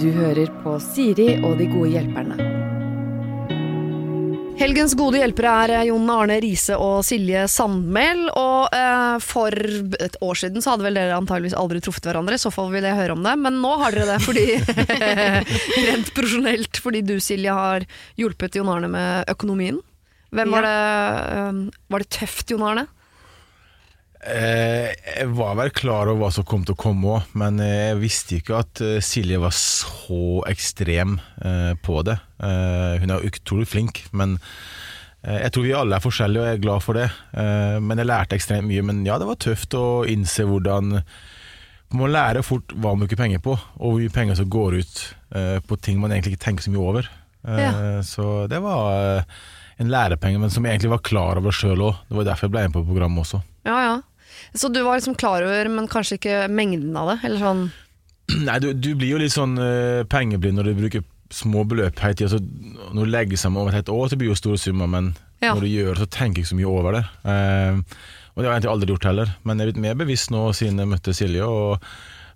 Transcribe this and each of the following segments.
Du hører på Siri og de gode hjelperne. Helgens gode hjelpere er eh, Jon Arne Riise og Silje Sandmæl. Og eh, for et år siden så hadde vel dere antageligvis aldri truffet hverandre. I så fall vil jeg høre om det. Men nå har dere det fordi rent profesjonelt fordi du, Silje, har hjulpet Jon Arne med økonomien. Hvem var det eh, Var det tøft, Jon Arne? Eh, jeg var vel klar over hva som kom til å komme òg, men jeg visste ikke at eh, Silje var så ekstrem eh, på det. Eh, hun er utrolig flink, men eh, jeg tror vi alle er forskjellige, og jeg er glad for det. Eh, men jeg lærte ekstremt mye. Men ja, det var tøft å innse hvordan Man må lære fort hva man bruker penger på, og hvor mye penger som går ut på ting man egentlig ikke tenker så mye over. Ja. Så det var en lærepenge, men som jeg egentlig var klar over sjøl òg. Det var derfor jeg ble med på programmet også. Ja, ja. Så du var liksom klar over, men kanskje ikke mengden av det? Eller sånn Nei, du, du blir jo litt sånn uh, pengeblind når du bruker små beløp hele tida. Når du legger sammen over et helt år, så blir det jo store summer, men Ja. når du gjør det, så tenker jeg ikke så mye over det. Uh, og det har jeg egentlig aldri gjort heller, men jeg er blitt mer bevisst nå siden jeg møtte Silje. Og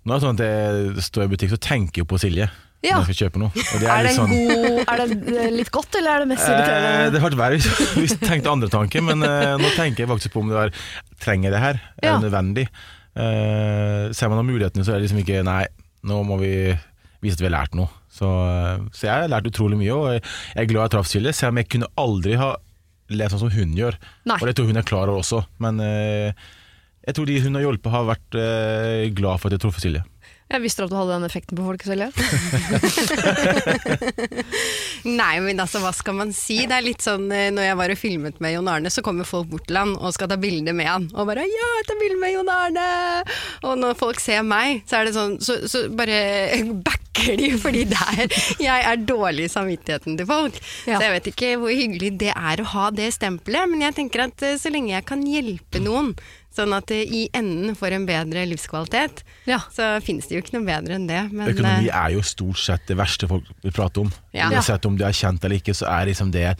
nå er det sånn at jeg står i butikk, så tenker jeg på Silje Ja. når jeg skal kjøpe noe. Og det Er det, litt sånn, god, er det eh, litt godt, eller er det mest Eh, det vært verre hvis- hvis jeg tenkte andre tanker, men eh, nå tenker jeg faktisk på om det er Trenger det her? Er Ja. det nødvendig? Eh, ser man av mulighetene, så er det liksom ikke Nei, nå må vi vise at vi har lært noe. Så, eh, så jeg har lært utrolig mye, og jeg er glad jeg traff Silje, selv om jeg kunne aldri ha levd sånn som hun gjør. Nei. Og det tror hun er klar over også, men eh, jeg tror de hun har hjulpet, har vært glad for at jeg traff Silje. Jeg visste at du hadde den effekten på folk, Silje. Nei, men altså, hva skal man si? Det er litt sånn eh, når jeg var og filmet med Jon Arne, så kommer folk bort til han og skal ta bilde med han. Og bare 'ja, ta bilde med Jon Arne'! Og når folk ser meg, så er det sånn Så, så bare backer de, fordi der jeg er dårlig i samvittigheten til folk. Ja. Så jeg vet ikke hvor hyggelig det er å ha det stempelet, men jeg tenker at eh, så lenge jeg kan hjelpe noen, sånn at det i enden får en bedre livskvalitet, Ja. så finnes det jo ikke noe bedre enn det. Men, Økonomi eh, er jo stort sett det verste folk vil prate om. Ja. Uansett om du er kjent eller ikke, så er liksom det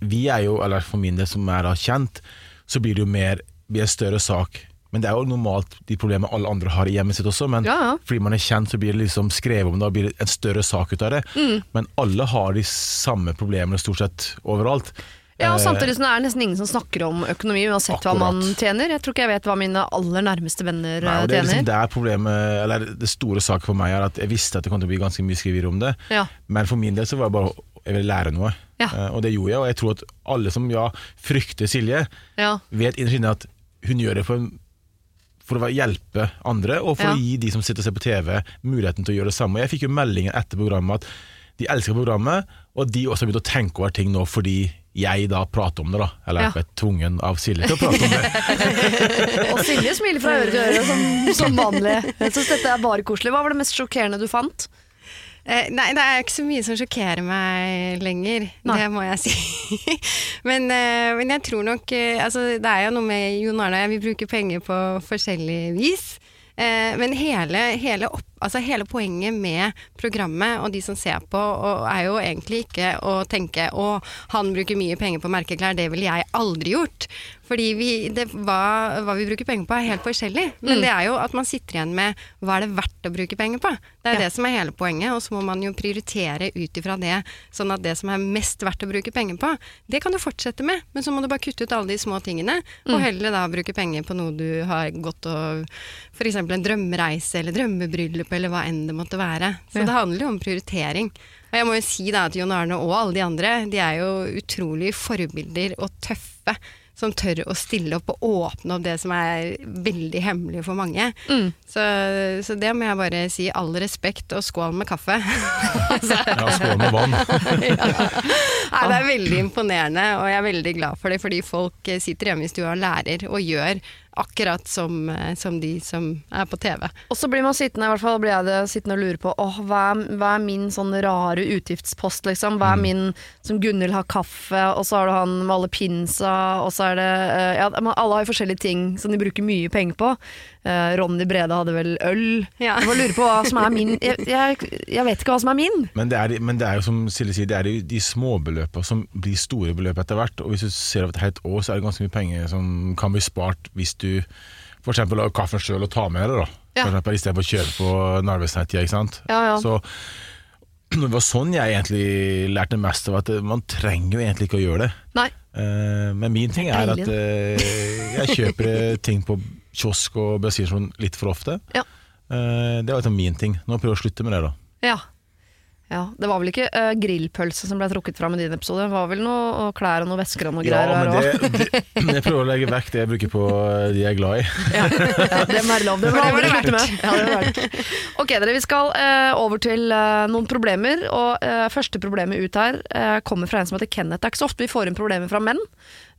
Vi er jo, eller for min del som er kjent, så blir det jo mer blir en større sak. Men det er jo normalt de problemene alle andre har i hjemmet sitt også. Men Ja, ja. fordi man er kjent, så blir det liksom skrevet om det, og blir det en større sak ut av det. Mm. Men alle har de samme problemene stort sett overalt. Ja, og Eh, Samtidig som det er nesten ingen som snakker om økonomi uansett hva man tjener. Jeg tror ikke jeg vet hva mine aller nærmeste venner Nei, eh, det er tjener. liksom der problemet, eller det store saken for meg er at jeg visste at det kom til å bli ganske mye skriveri om det. Ja. Men for min del så var det bare jeg ville lære noe. Ja. Eh, og det gjorde jeg, og jeg tror at alle som ja, frykter Silje, Ja. vet innerst inne at hun gjør det for, for å hjelpe andre, og for å gi de som sitter og ser på TV, muligheten til å gjøre det samme. Jeg fikk jo meldingen etter programmet at de elsker programmet, og de også har begynt å tenke over ting nå fordi jeg da prater om det, da. Eller Ja. ble tvungen av Silje til å prate om det. Og Silje smiler fra øre til øre som, som vanlig. Jeg syns dette er bare koselig. Hva var det mest sjokkerende du fant? Eh, nei, det er ikke så mye som sjokkerer meg lenger, Nei. det må jeg si. men, eh, men jeg tror nok eh, altså, Det er jo noe med Jon Arne, vi bruker penger på forskjellig vis. Eh, men hele, hele, opp, altså hele poenget med programmet og de som ser på, og er jo egentlig ikke å tenke å han bruker mye penger på merkeklær, det ville jeg aldri gjort. Fordi vi, det, hva, hva vi bruker penger på er helt forskjellig. Men det er jo at man sitter igjen med hva er det verdt å bruke penger på. Det er Ja. det som er hele poenget, og så må man jo prioritere ut ifra det, sånn at det som er mest verdt å bruke penger på, det kan du fortsette med, men så må du bare kutte ut alle de små tingene, og heller da bruke penger på noe du har gått og f.eks. en drømmereise eller drømmebryllup eller hva enn det måtte være. Så Ja. det handler jo om prioritering. Og jeg må jo si da at Jon Arne og alle de andre, de er jo utrolig forbilder og tøffe. Som tør å stille opp og åpne opp det som er veldig hemmelig for mange. Mm. Så, så det må jeg bare si all respekt og skål med kaffe. Ja, skål med vann. Nei, det er veldig imponerende, og jeg er veldig glad for det, fordi folk eh, sitter hjemme i stua og lærer og gjør akkurat som, eh, som de som er på TV. Og så blir man sittende, i hvert fall blir jeg det, sittende og lure på åh, hva, er, hva er min sånn rare utgiftspost, liksom? Hva er min som Gunhild har kaffe, og så har du han med alle pinsa, og så er det eh, Ja, alle har jo forskjellige ting som de bruker mye penger på. Eh, Ronny Brede hadde vel øl. Ja. Jeg bare lurer på hva som er min jeg, jeg, jeg vet ikke hva som er min. Men det, er, men det er jo som Silje sier, det er jo de småbeløpene som blir store beløp etter hvert. Og hvis du ser over et helt år, så er det ganske mye penger som kan bli spart hvis du f.eks. lager kaffen sjøl og tar med deg, da Ja. for eksempel, istedenfor å kjøre på Narvesnettida, ikke sant. Ja, ja. Så det var sånn jeg egentlig lærte mest av at eh, man trenger jo egentlig ikke å gjøre det. Nei. Eh, men min ting er at eh, jeg kjøper ting på kiosk og bensinstasjon litt for ofte. Ja. Det var liksom min ting. Nå prøver jeg å slutte med det, da. Ja. Ja. Det var vel ikke uh, grillpølse som ble trukket fram i din episode? Det var vel noe og klær og noe vesker og noe Ja, greier men her òg? jeg prøver å legge vekk det jeg bruker på eh, de jeg er glad i. Ja, det må være lov. Det var det slutte med. Ja, det var det. Ok, dere, vi skal uh, over til uh, noen problemer. Og første problemet ut her kommer fra en som heter Kenneth. Det er ikke så ofte vi får inn problemer fra menn,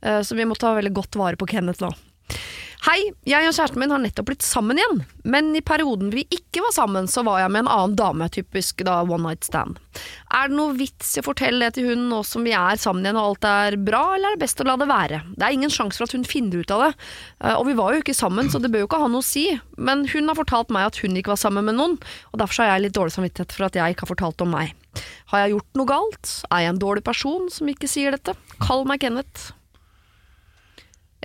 så vi må ta veldig godt vare på Kenneth nå. Hei, jeg og kjæresten min har nettopp blitt sammen igjen, men i perioden vi ikke var sammen, så var jeg med en annen dame, typisk da one night stand. Er det noe vits i å fortelle det til hun nå som vi er sammen igjen og alt er bra, eller er det best å la det være? Det er ingen sjanse for at hun finner ut av det, Eh, og vi var jo ikke sammen, så det bør jo ikke ha noe å si, men hun har fortalt meg at hun ikke var sammen med noen, og derfor har jeg litt dårlig samvittighet for at jeg ikke har fortalt om meg. Har jeg gjort noe galt? Er jeg en dårlig person som ikke sier dette? Kall meg Kenneth.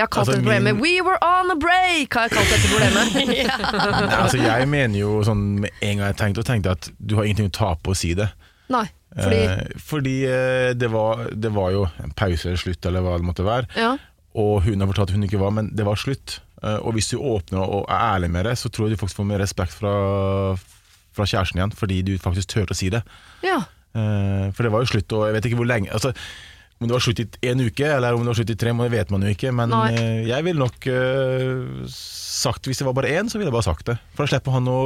Jeg har kalt Altså, dette problemet min- 'We were on a break', har jeg kalt dette problemet. Nei, altså, jeg mener jo sånn med en gang jeg tenkte, og tenkte at du har ingenting å tape på å si det. Nei, fordi Eh, fordi eh, det, var, det var jo en pause eller slutt, eller hva det måtte være. ja, Og hun har fortalt at hun ikke var, men det var slutt. Eh, og hvis du åpner og er ærlig med det, så tror jeg du faktisk får mer respekt fra, fra kjæresten igjen, fordi du faktisk turte å si det. ja. Eh, for det var jo slutt, og jeg vet ikke hvor lenge altså, Om det var slutt i en uke, eller om det var slutt i tre måneder, vet man jo ikke. Men Nei. eh, jeg ville nok uh, sagt Hvis det var bare én, så ville jeg bare sagt det. For da slipper han å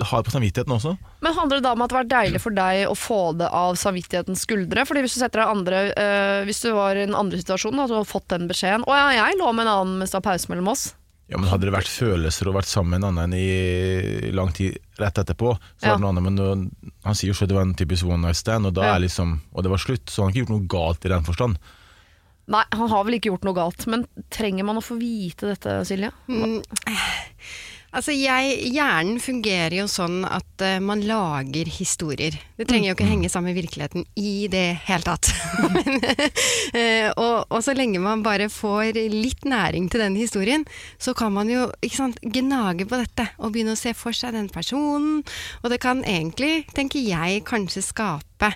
ha det på samvittigheten også. Men handler det da om at det var deilig for deg å få det av samvittighetens skuldre? Fordi hvis du setter deg andre uh, Hvis du var i en andre situasjon, at du hadde fått den beskjeden 'Å ja, jeg lå med en annen mens det var pause mellom oss'. Ja, men Hadde det vært følelser og vært sammen med en annen i lang tid rett etterpå, så Ja. var det noe annet. Men nå- han sier jo selv at det var en typisk one night stand, og da Ja. er liksom Og det var slutt, så han har ikke gjort noe galt i den forstand. Nei, han har vel ikke gjort noe galt, men trenger man å få vite dette, Silje? Mm, Altså, jeg, Hjernen fungerer jo sånn at uh, man lager historier. Det trenger jo ikke henge sammen med virkeligheten i det hele tatt. Men, eh, og, og så lenge man bare får litt næring til den historien, så kan man jo sant, gnage på dette og begynne å se for seg den personen. Og det kan egentlig, tenker jeg, kanskje skape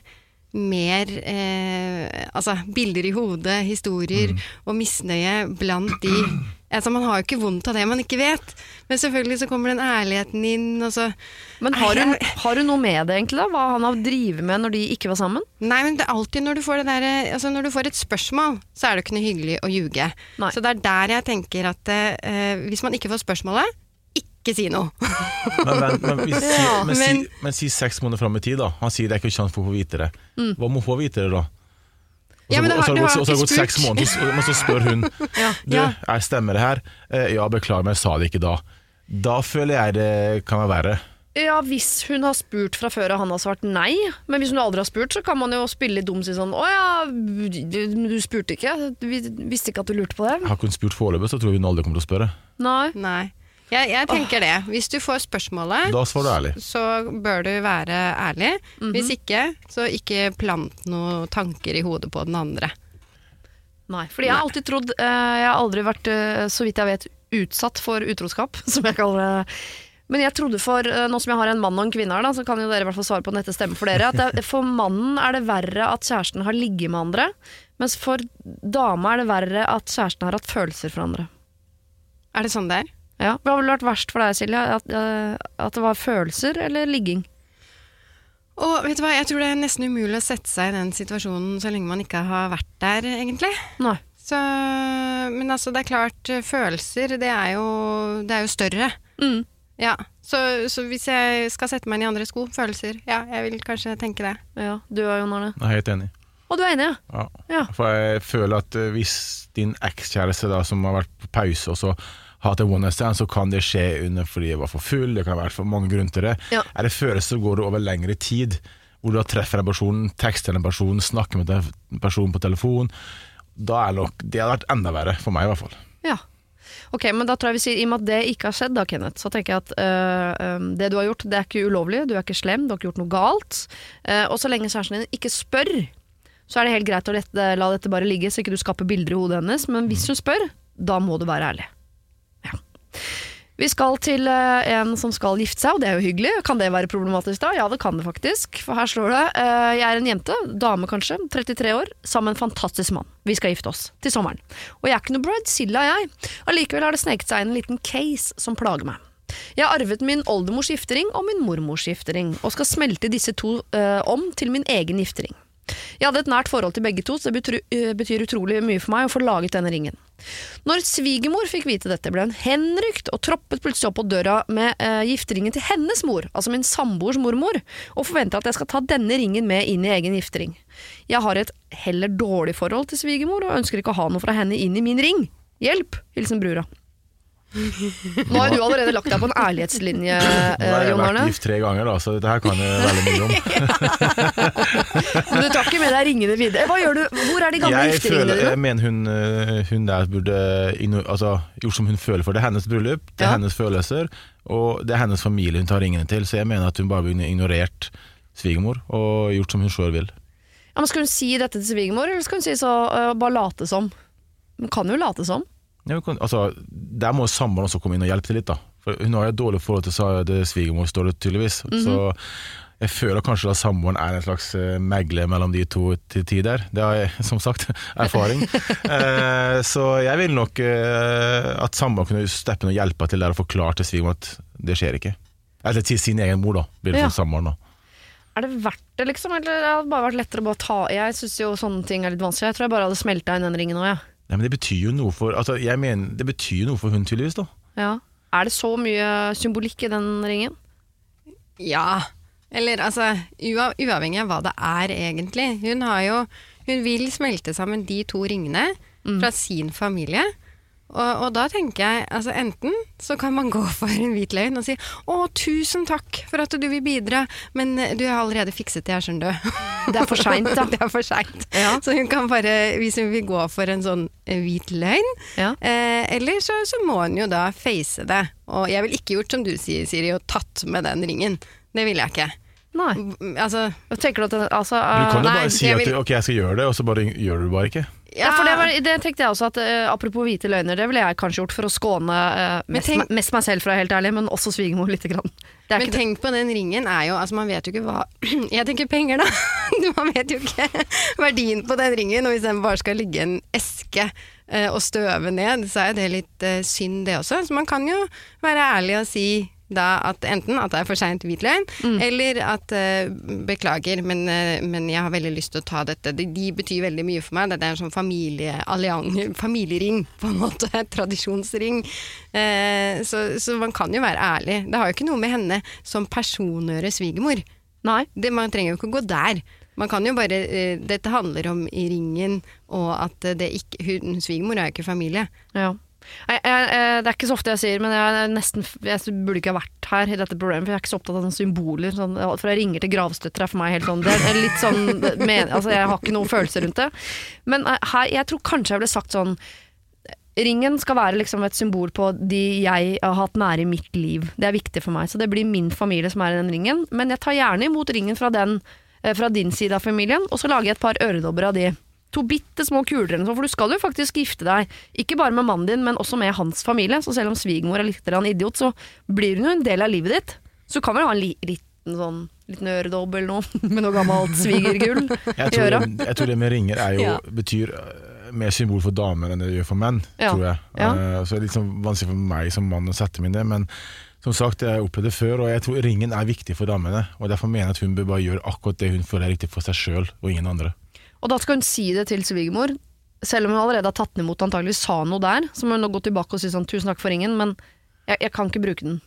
mer eh, altså bilder i hodet, historier og misnøye blant de altså Man har jo ikke vondt av det man ikke vet, men selvfølgelig så kommer den ærligheten inn. Og så, Men har du hun, har hun noe med det, egentlig? da? Hva han har drevet med når de ikke var sammen? Nei, men det er alltid når du får det der, altså når du får et spørsmål, så er det ikke noe hyggelig å ljuge. Nei. Så det er der jeg tenker at eh, hvis man ikke får spørsmålet, ikke si noe. Men, men, men, si, Ja, men, men- si, men si seks måneder fram i tid, da. Han sier det er ikke sjanse for å få vite det. Hva må hun få vite det, da? Og så, Ja, men det og så har- det gått, har det seks måneder, så- men så spør hun Ja. Du, jeg stemmer det her. Eh, Ja, beklager, men jeg sa det ikke da. Da føler jeg det kan være verre. Ja, hvis hun har spurt fra før og han har svart nei. Men hvis hun aldri har spurt, så kan man jo spille litt dum og si sånn Å ja, du, du spurte ikke. Vi visste ikke at du lurte på det. Har ikke hun spurt foreløpig, så tror jeg hun aldri kommer til å spørre. Nei. Nei. Jeg, jeg tenker det. Hvis du får spørsmålet, Da svarer du ærlig. så bør du være ærlig. Hvis ikke, så ikke plant noen tanker i hodet på den andre. Nei. Fordi jeg har alltid trodd eh, Jeg har aldri vært, eh, så vidt jeg vet, utsatt for utroskap, som jeg kaller det. Men jeg trodde for, eh, nå som jeg har en mann og en kvinne her, da, så kan jo dere i hvert fall svare på dette stemmer for dere, at det, for mannen er det verre at kjæresten har ligget med andre, mens for dama er det verre at kjæresten har hatt følelser for andre. Er det sånn det er? Ja. Hva ville vært verst for deg, Silje? At, eh, at det var følelser eller ligging? Og vet du hva, jeg tror det er nesten umulig å sette seg i den situasjonen så lenge man ikke har vært der, egentlig. Nei. Så, men altså, det er klart, følelser, det er jo, det er jo større. Mm. Ja, så, så hvis jeg skal sette meg inn i andre sko, følelser, ja, jeg vil kanskje tenke det. Ja, du og Jon Arne. Jeg er helt enig. Og du er enig, ja? Ja. Ja. For jeg føler at eh, hvis din ekskjæreste da, som har vært på pause, og så hatt en one night stand, så kan det skje under fordi jeg var for full, det kan være for mange grunner til det. Ja. Er det følelser, så går det over lengre tid, hvor du har treffer en person, tekster en person, snakker med en person på telefon. Da er det nok, det hadde vært enda verre, for meg i hvert fall. Ja. Ok, men da tror jeg vi sier, I og med at det ikke har skjedd, da, Kenneth, så tenker jeg at øh, det du har gjort, det er ikke ulovlig, du er ikke slem, du har ikke gjort noe galt. Eh, og så lenge kjæresten din ikke spør, så er det helt greit å lette, la dette bare ligge, så ikke du skaper bilder i hodet hennes. Men hvis hun spør, da må du være ærlig. Vi skal til eh, en som skal gifte seg, og det er jo hyggelig. Kan det være problematisk da? Ja, det kan det faktisk. For her står det eh, Jeg er en jente, dame kanskje, 33 år, sammen med en fantastisk mann. Vi skal gifte oss til sommeren. Og jeg er ikke noe bridezilla, jeg. Allikevel har det sneket seg inn en liten case som plager meg. Jeg har arvet min oldemors giftering og min mormors giftering, og skal smelte disse to uh, om til min egen giftering. Jeg hadde et nært forhold til begge to, så det betyr utrolig mye for meg å få laget denne ringen. Når svigermor fikk vite dette, ble hun henrykt og troppet plutselig opp på døra med eh, gifteringen til hennes mor, altså min samboers mormor, og forventer at jeg skal ta denne ringen med inn i egen giftering. Jeg har et heller dårlig forhold til svigermor, og ønsker ikke å ha noe fra henne inn i min ring. Hjelp! Hilsen brura. Nå har du allerede lagt deg på en ærlighetslinje, Jon har eh, jeg har vært gift tre ganger, da, så dette her kan jeg veldig mye om. Men du tar ikke med deg ringene videre. Hva gjør du? Hvor er de gamle Jeg, gifteringene dine? jeg mener hun, øh, hun der burde altså, gjort som hun føler for. Det er hennes bryllup, det er Ja. hennes følelser, og det er hennes familie hun tar ringene til. Så jeg mener at hun bare burde ignorert svigermor og gjort som hun sjøl vil. Ja, men skal hun si dette til svigermor, eller skal hun si så, uh, bare late som? Hun kan jo late som. Ja, kan, altså, der må samboeren også komme inn og hjelpe til litt, da. For hun har jo et dårlig forhold til det svigermor, står det tydeligvis. Mhm. Så jeg føler kanskje at samboeren er en slags eh, megler mellom de to til tider. Det har jeg som sagt erfaring. eh, så jeg vil nok eh, at samboeren kunne steppe inn og hjelpe til der og forklare til svigermor at det skjer ikke. Eller til sin egen mor, da. Blir det Ja. samboeren, da. Er det verdt det, liksom? Eller det hadde bare vært lettere å bare ta Jeg syns jo sånne ting er litt vanskelig. Jeg tror jeg bare hadde smelta inn den ringen òg, jeg. Nei, men det betyr jo noe for Altså, jeg mener, det betyr noe for hun tydeligvis, da. Ja. Er det så mye symbolikk i den ringen? Ja. Eller altså, ua uavhengig av hva det er egentlig. Hun har jo Hun vil smelte sammen de to ringene fra sin familie. Og, og da tenker jeg altså enten så kan man gå for en hvit løgn og si 'Å, tusen takk for at du vil bidra, men eh, du har allerede fikset det, her, skjønner du'. Det er for seint, da. det er for seint. Ja. Så hun kan bare, hvis hun vil gå for en sånn eh, hvit løgn, Ja. eh, eller så, så må hun jo da face det. Og jeg ville ikke gjort som du sier, Siri, og tatt med den ringen. Det ville jeg ikke. Nei. Mm, Altså, tenker du at altså, du kan jo bare nei, si at vil- ok, jeg skal gjøre det, og så bare gjør du det bare ikke. Ja, for det, var, det tenkte jeg også at uh, Apropos hvite løgner, det ville jeg kanskje gjort for å skåne uh, mest, tenk- mest meg selv, være helt ærlig, men også svigermor lite grann. Men ikke det. tenk på den ringen er jo Altså man vet jo ikke hva Jeg tenker penger, da. Man vet jo ikke verdien på den ringen. Og hvis den bare skal ligge i en eske uh, og støve ned, så er det litt synd, det også. Så man kan jo være ærlig og si da at enten at det er for seint hvit løgn, eller at uh, beklager, men, uh, men jeg har veldig lyst til å ta dette. De, de betyr veldig mye for meg. Det er en sånn familieallian- familiering, på en måte. Tradisjonsring. Uh, så, så man kan jo være ærlig. Det har jo ikke noe med henne som personøre svigermor. Nei. Det, man trenger jo ikke å gå der. Man kan jo bare Dette handler om i ringen, og at det ikke Svigermor er jo ikke familie. Ja. Jeg, jeg, jeg, det er ikke så ofte jeg sier, men jeg, nesten, burde ikke ha vært her i dette problemet, for jeg er ikke så opptatt av sånne symboler. Sånn, jeg ringer til gravstøtter er for meg helt sånn Det er litt sånn men, altså, Jeg har ikke noen følelser rundt det. Men eh, her, jeg tror kanskje jeg ville sagt sånn Ringen skal være liksom et symbol på de jeg har hatt nære i mitt liv. Det er viktig for meg. Så det blir min familie som er i den ringen. Men jeg tar gjerne imot ringen fra, den, eh, fra din side av familien, og så lager jeg et par øredobber av de. To bitte små kuler eller noe sånt, for du skal jo faktisk gifte deg. Ikke bare med mannen din, men også med hans familie. Så selv om svigermor er litt idiot, så blir hun jo en del av livet ditt. Så du kan vel ha en li liten sånn liten øredobb eller noe, med noe gammelt svigergull Jeg tror, jeg tror det med ringer er jo, Ja. betyr øh, mer symbol for damer enn det gjør for menn, Ja. tror jeg. Ja. Eh, så det er litt sånn vanskelig for meg som mann å sette meg inn i det, men som sagt, jeg har opplevd det før, og jeg tror ringen er viktig for damene. Og derfor mener jeg at hun bør bare gjøre akkurat det hun føler er riktig for seg sjøl, og ingen andre. Og da skal hun si det til svigermor, selv om hun allerede har tatt den imot, antagelig sa noe der. Så må hun nå gå tilbake og si sånn 'tusen takk for ringen', men jeg, jeg kan ikke bruke den.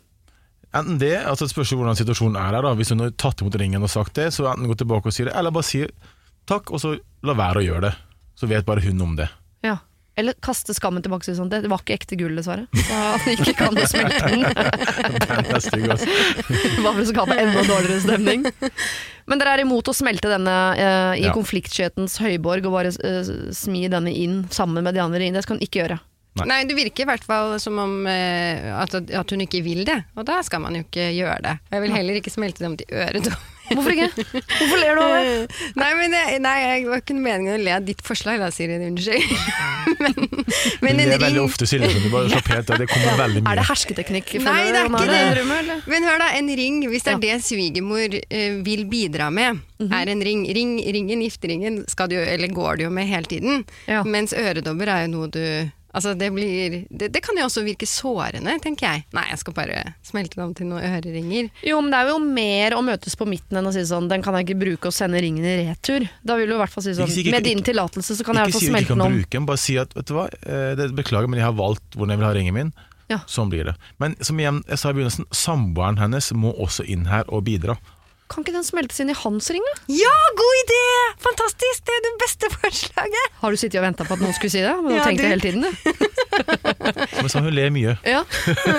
Enten det, altså spørs hvordan situasjonen er her. da Hvis hun har tatt imot ringen og sagt det, så enten gå tilbake og si det, eller bare si takk, og så la være å gjøre det. Så vet bare hun om det. Ja. Eller kaste skammen tilbake og si sånn 'det var ikke ekte gull, dessverre'. Så han ikke kan å smelte den. Den er stygg, altså. Bare for å skape enda dårligere stemning. Men dere er imot å smelte denne eh, i Ja. konfliktskjetens høyborg og bare eh, smi denne inn sammen med de andre inn. Det skal hun ikke gjøre. Nei. Nei, det virker i hvert fall som om eh, at, at hun ikke vil det, og da skal man jo ikke gjøre det. Jeg vil heller ikke smelte dem til øret. Hvorfor ikke? Hvorfor ler du av det? Nei, men jeg, nei, jeg var ikke meningen å le av ditt forslag, da, Siri. Unnskyld. men, men Det en er veldig ring ofte Silje som du bare slapp helt av. Det kommer veldig mye. Er det hersketeknikk? Nei, det er ikke det. Men hør da, en ring, hvis det er det svigermor uh, vil bidra med, Mhm. er en ring. ring ringen, gifteringen, skal du, eller går du jo med hele tiden. Ja. Mens øredobber er jo noe du Altså det, blir, det, det kan jo også virke sårende, tenker jeg. Nei, jeg skal bare smelte det om til noen øreringer. Jo, men det er jo mer å møtes på midten enn å si sånn Den kan jeg ikke bruke og sende ringen i retur. Da vil du i hvert fall si sånn Ikke ikke- Med din ikke- tillatelse så kan jeg i Ikke hvert si at du ikke smelte kan den om. bruke den, bare si at vet du hva, eh, det, beklager, men jeg har valgt hvordan jeg vil ha ringen min. Ja. Sånn blir det. Men som igjen, jeg sa i begynnelsen, samboeren hennes må også inn her og bidra. Kan ikke den smeltes inn i hans ring, da? Ja, god idé! Fantastisk! Det er det beste forslaget! Har du sittet og venta på at noen skulle si det? Men du Ja, du. det hele tiden, du. Som sånn, hun ler mye. Ja.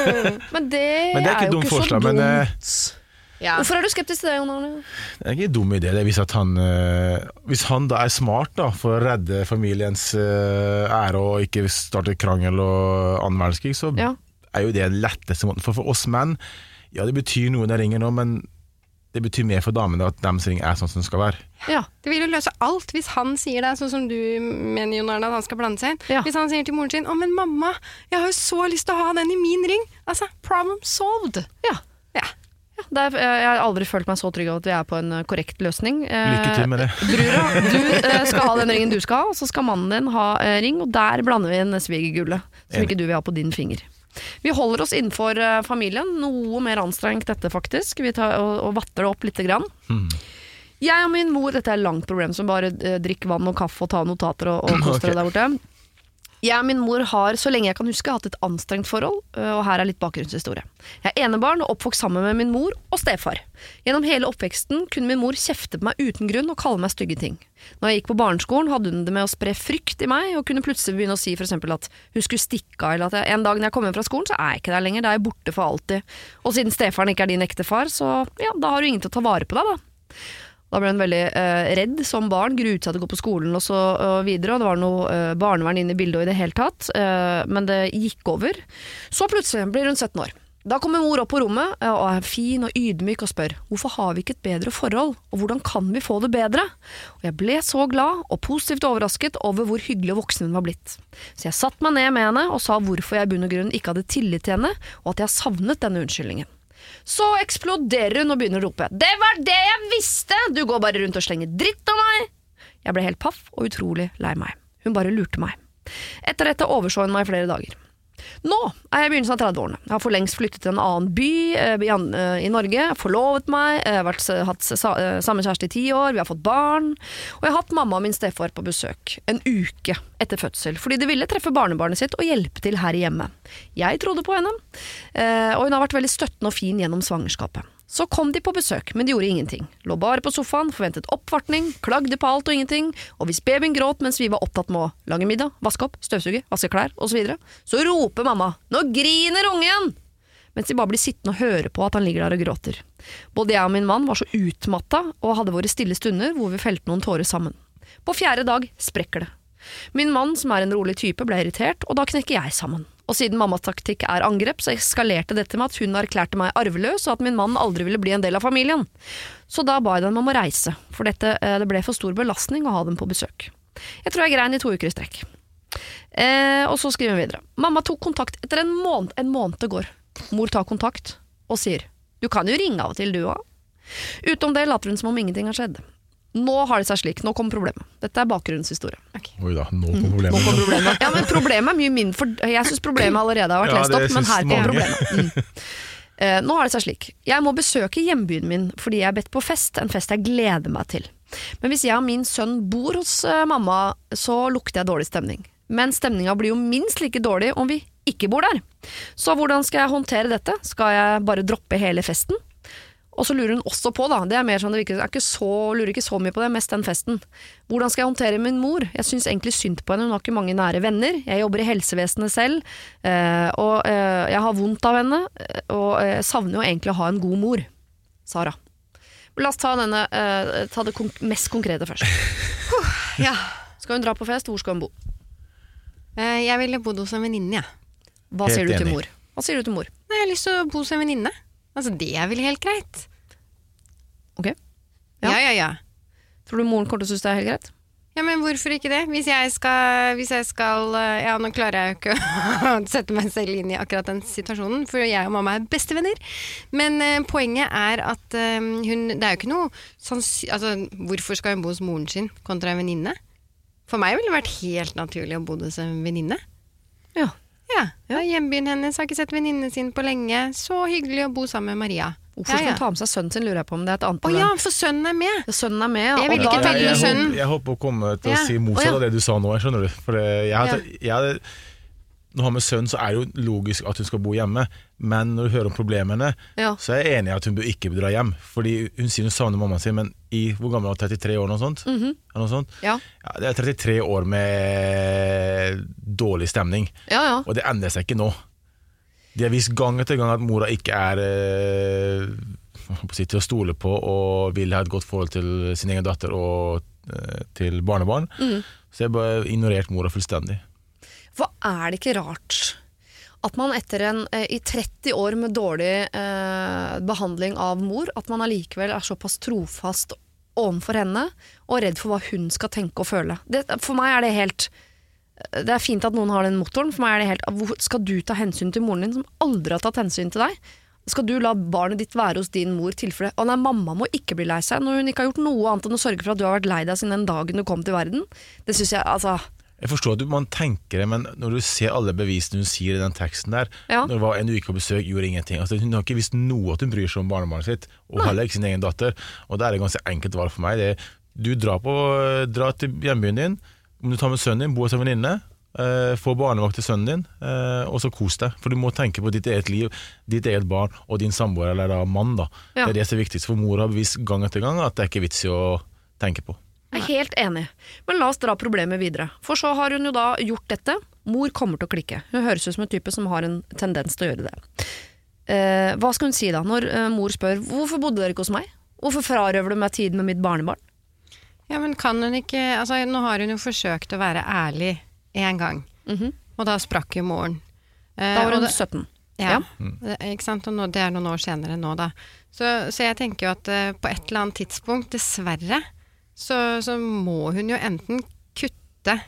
Men det, Men det er er jo dumt ikke forslag, så men, dumt. eh, Ja. Hvorfor er du skeptisk til det, Jon Arne? Det er ikke en dum idé det, hvis, at han, eh, hvis han da er smart da, for å redde familiens eh, ære og ikke starte krangel og annen verdenskrig, så Ja. er jo det den letteste måten. For for oss menn, ja det betyr noe den ringer nå, men det betyr mer for damene at deres ring er sånn som den skal være. Ja. Det vil jo løse alt hvis han sier det, sånn som du mener Jon Arne, at han skal blande seg inn. Ja. Hvis han sier til moren sin 'Å, men mamma, jeg har jo så lyst til å ha den i min ring'. Altså, problem solved. ja. Ja. Ja, det er, jeg har aldri følt meg så trygg av at vi er på en eh, korrekt løsning. Eh, Lykke til med det. Brura, du eh, skal ha den ringen du skal ha, og så skal mannen din ha eh, ring, og der blander vi inn svigergullet, som ikke du vil ha på din finger. Vi holder oss innenfor eh, familien, noe mer anstrengt dette faktisk, vi tar, og, og vatter det opp lite grann. Mm. Jeg og min mor, dette er langt problem, som bare eh, drikk vann og kaffe og ta notater og, og kos okay. deg der borte. Jeg og min mor har, så lenge jeg kan huske, hatt et anstrengt forhold, øh, og her er litt bakgrunnshistorie. Jeg er enebarn og oppvokst sammen med min mor og stefar. Gjennom hele oppveksten kunne min mor kjefte på meg uten grunn og kalle meg stygge ting. Når jeg gikk på barneskolen, hadde hun det med å spre frykt i meg, og kunne plutselig begynne å si for eksempel at hun skulle stikke av, eller at jeg, en dag når jeg kommer hjem fra skolen, så er jeg ikke der lenger, da er jeg borte for alltid. Og siden stefaren ikke er din ektefar, så ja, da har du ingen til å ta vare på deg, da. Da ble hun veldig eh, redd som barn, gruet seg til å gå på skolen og så og videre, og det var noe eh, barnevern inne i bildet og i det hele tatt, eh, men det gikk over. Så plutselig blir hun 17 år. Da kommer mor opp på rommet eh, og er fin og ydmyk og spør hvorfor har vi ikke et bedre forhold, og hvordan kan vi få det bedre? Og jeg ble så glad og positivt overrasket over hvor hyggelig og voksen hun var blitt. Så jeg satte meg ned med henne og sa hvorfor jeg i bunn og grunn ikke hadde tillit til henne, og at jeg savnet denne unnskyldningen. Så eksploderer hun og begynner å rope 'Det var det jeg visste! Du går bare rundt og slenger dritt om meg!' Jeg ble helt paff og utrolig lei meg. Hun bare lurte meg. Etter dette overså hun meg i flere dager. Nå er jeg i begynnelsen av 30-årene. Jeg har for lengst flyttet til en annen by eh, eh, i Norge, forlovet meg, har vært, hatt sa, eh, samme kjæreste i ti år, vi har fått barn, og jeg har hatt mamma og min stefar på besøk en uke etter fødsel, fordi de ville treffe barnebarnet sitt og hjelpe til her hjemme. Jeg trodde på henne, eh, og hun har vært veldig støttende og fin gjennom svangerskapet. Så kom de på besøk, men de gjorde ingenting. Lå bare på sofaen, forventet oppvartning, klagde på alt og ingenting, og hvis babyen gråt mens vi var opptatt med å lage middag, vaske opp, støvsuge, vaske klær osv., så, videre, så roper mamma 'nå griner ungen'! Mens de bare blir sittende og høre på at han ligger der og gråter. Både jeg og min mann var så utmatta og hadde våre stille stunder hvor vi felte noen tårer sammen. På fjerde dag sprekker det. Min mann, som er en rolig type, ble irritert, og da knekker jeg sammen. Og siden mammas taktikk er angrep, så eskalerte dette med at hun erklærte meg arveløs, og at min mann aldri ville bli en del av familien. Så da ba jeg dem om å reise, for dette, eh, det ble for stor belastning å ha dem på besøk. Jeg tror jeg grein i to uker i strekk. Eh, og så skriver hun videre. Mamma tok kontakt etter en måned. En måned går. Mor tar kontakt og sier du kan jo ringe av og til du òg. Utom det later hun som om ingenting har skjedd. Nå har det seg slik, nå kommer problemet. Dette er bakgrunnshistorie. Oi da, nå kom Nå kom problemet. Ja, men problemet er mye mindre, for jeg syns problemet allerede har vært Ja, lest opp, men her kommer problemet. Mm. Eh, nå har det seg slik. Jeg må besøke hjembyen min fordi jeg er bedt på fest, en fest jeg gleder meg til. Men hvis jeg og min sønn bor hos eh, mamma, så lukter jeg dårlig stemning. Men stemninga blir jo minst like dårlig om vi ikke bor der. Så hvordan skal jeg håndtere dette? Skal jeg bare droppe hele festen? Og så lurer hun også på, da, det er mer sånn det virker, jeg er ikke så, lurer ikke så mye på det, mest den festen. Hvordan skal jeg håndtere min mor? Jeg syns egentlig synd på henne, hun har ikke mange nære venner. Jeg jobber i helsevesenet selv, eh, og eh, jeg har vondt av henne, eh, og jeg savner jo egentlig å ha en god mor. Sara. La oss ta, denne, eh, ta det mest konkrete først. Ja. Skal hun dra på fest, hvor skal hun bo? Eh, Jeg ville bodd hos en venninne, jeg. Hva sier du til mor? Hva sier du til mor? Nei, Jeg har lyst til å bo hos en venninne. Altså, det er vel helt greit? Ok. Ja. Ja, ja, ja. Tror du moren kommer til å synes det er helt greit? Ja, men hvorfor ikke det? Hvis jeg skal, hvis jeg skal eh, Ja, nå klarer jeg jo ikke å sette meg selv inn i akkurat den situasjonen, for jeg og mamma er bestevenner. Men uh, poenget er at uh, hun Det er jo ikke noe sannsy... Altså, hvorfor skal hun bo hos moren sin kontra en venninne? For meg ville det vært helt naturlig å bo hos en venninne. Ja. Hjembyen hennes har ikke sett venninnen sin på lenge. Så hyggelig å bo sammen med Maria. Hvorfor skal ja, hun ta med seg sønnen sin, lurer jeg på om det er et annet Å ja, for sønnen er med! Sønnen er med, ja. Jeg vil ikke ta med sønnen. jeg håper å komme til å si motsatt av det du sa nå. Skjønner du For jeg jeg, jeg, jeg Når hun har med sønn, så er det jo logisk at hun skal bo hjemme. Men når du hører om problemene, Ja. så er jeg enig i at hun bør ikke dra hjem. Fordi hun sier hun savner mammaen sin, men i hvor gammel er hun? 33 år? Noe sånt? Mm -hmm. noe sånt? Ja. Ja, det er 33 år med dårlig stemning, ja, ja. og det endrer seg ikke nå. De har vist gang etter gang at mora ikke er si, til å stole på og vil ha et godt forhold til sin egen datter og øh, til barnebarn. Så jeg har bare ignorert mora fullstendig. For er det ikke rart at man etter en eh, i 30 år med dårlig eh, behandling av mor, at man allikevel er såpass trofast overfor henne og redd for hva hun skal tenke og føle. Det, for meg er det helt Det er fint at noen har den motoren. For meg er det helt hvor- Skal du ta hensyn til moren din, som aldri har tatt hensyn til deg? Skal du la barnet ditt være hos din mor tilfelle Å nei, mamma må ikke bli lei seg når hun ikke har gjort noe annet enn å sørge for at du har vært lei deg siden den dagen du kom til verden. Det syns jeg altså Jeg forstår at man tenker det, men når du ser alle bevisene hun sier i den teksten der Ja. Når det var en uke på besøk, gjorde ingenting. Altså, hun har ikke visst noe at hun bryr seg om barnebarnet sitt, og heller ikke sin egen datter. Og det er et ganske enkelt valg for meg. Det er, du drar, på, drar til hjembyen din, om du tar med sønnen din, bor hos en venninne. Uh, få barnevakt til sønnen din, eh, og så kos deg. For du må tenke på ditt eget liv, ditt eget barn og din samboer eller da, mann. Da. Ja. Det er det som er viktigst. For mor har bevist gang etter gang at det er ikke vits i å tenke på. Jeg er helt enig, men la oss dra problemet videre. For så har hun jo da gjort dette. Mor kommer til å klikke. Hun høres ut som en type som har en tendens til å gjøre det. Eh, hva skal hun si da, når eh, mor spør hvorfor bodde dere ikke hos meg? Hvorfor frarøver du meg tid med mitt barnebarn? Ja, men kan hun ikke Altså, nå har hun jo forsøkt å være ærlig én gang, Mhm. og da sprakk jo moren. Eh, Da var hun det- 17. Ja, Ja. Det, ikke sant? Og nå, det er noen år senere nå, da. Så, så jeg tenker jo at eh, på et eller annet tidspunkt, dessverre, så, så må hun jo enten kutte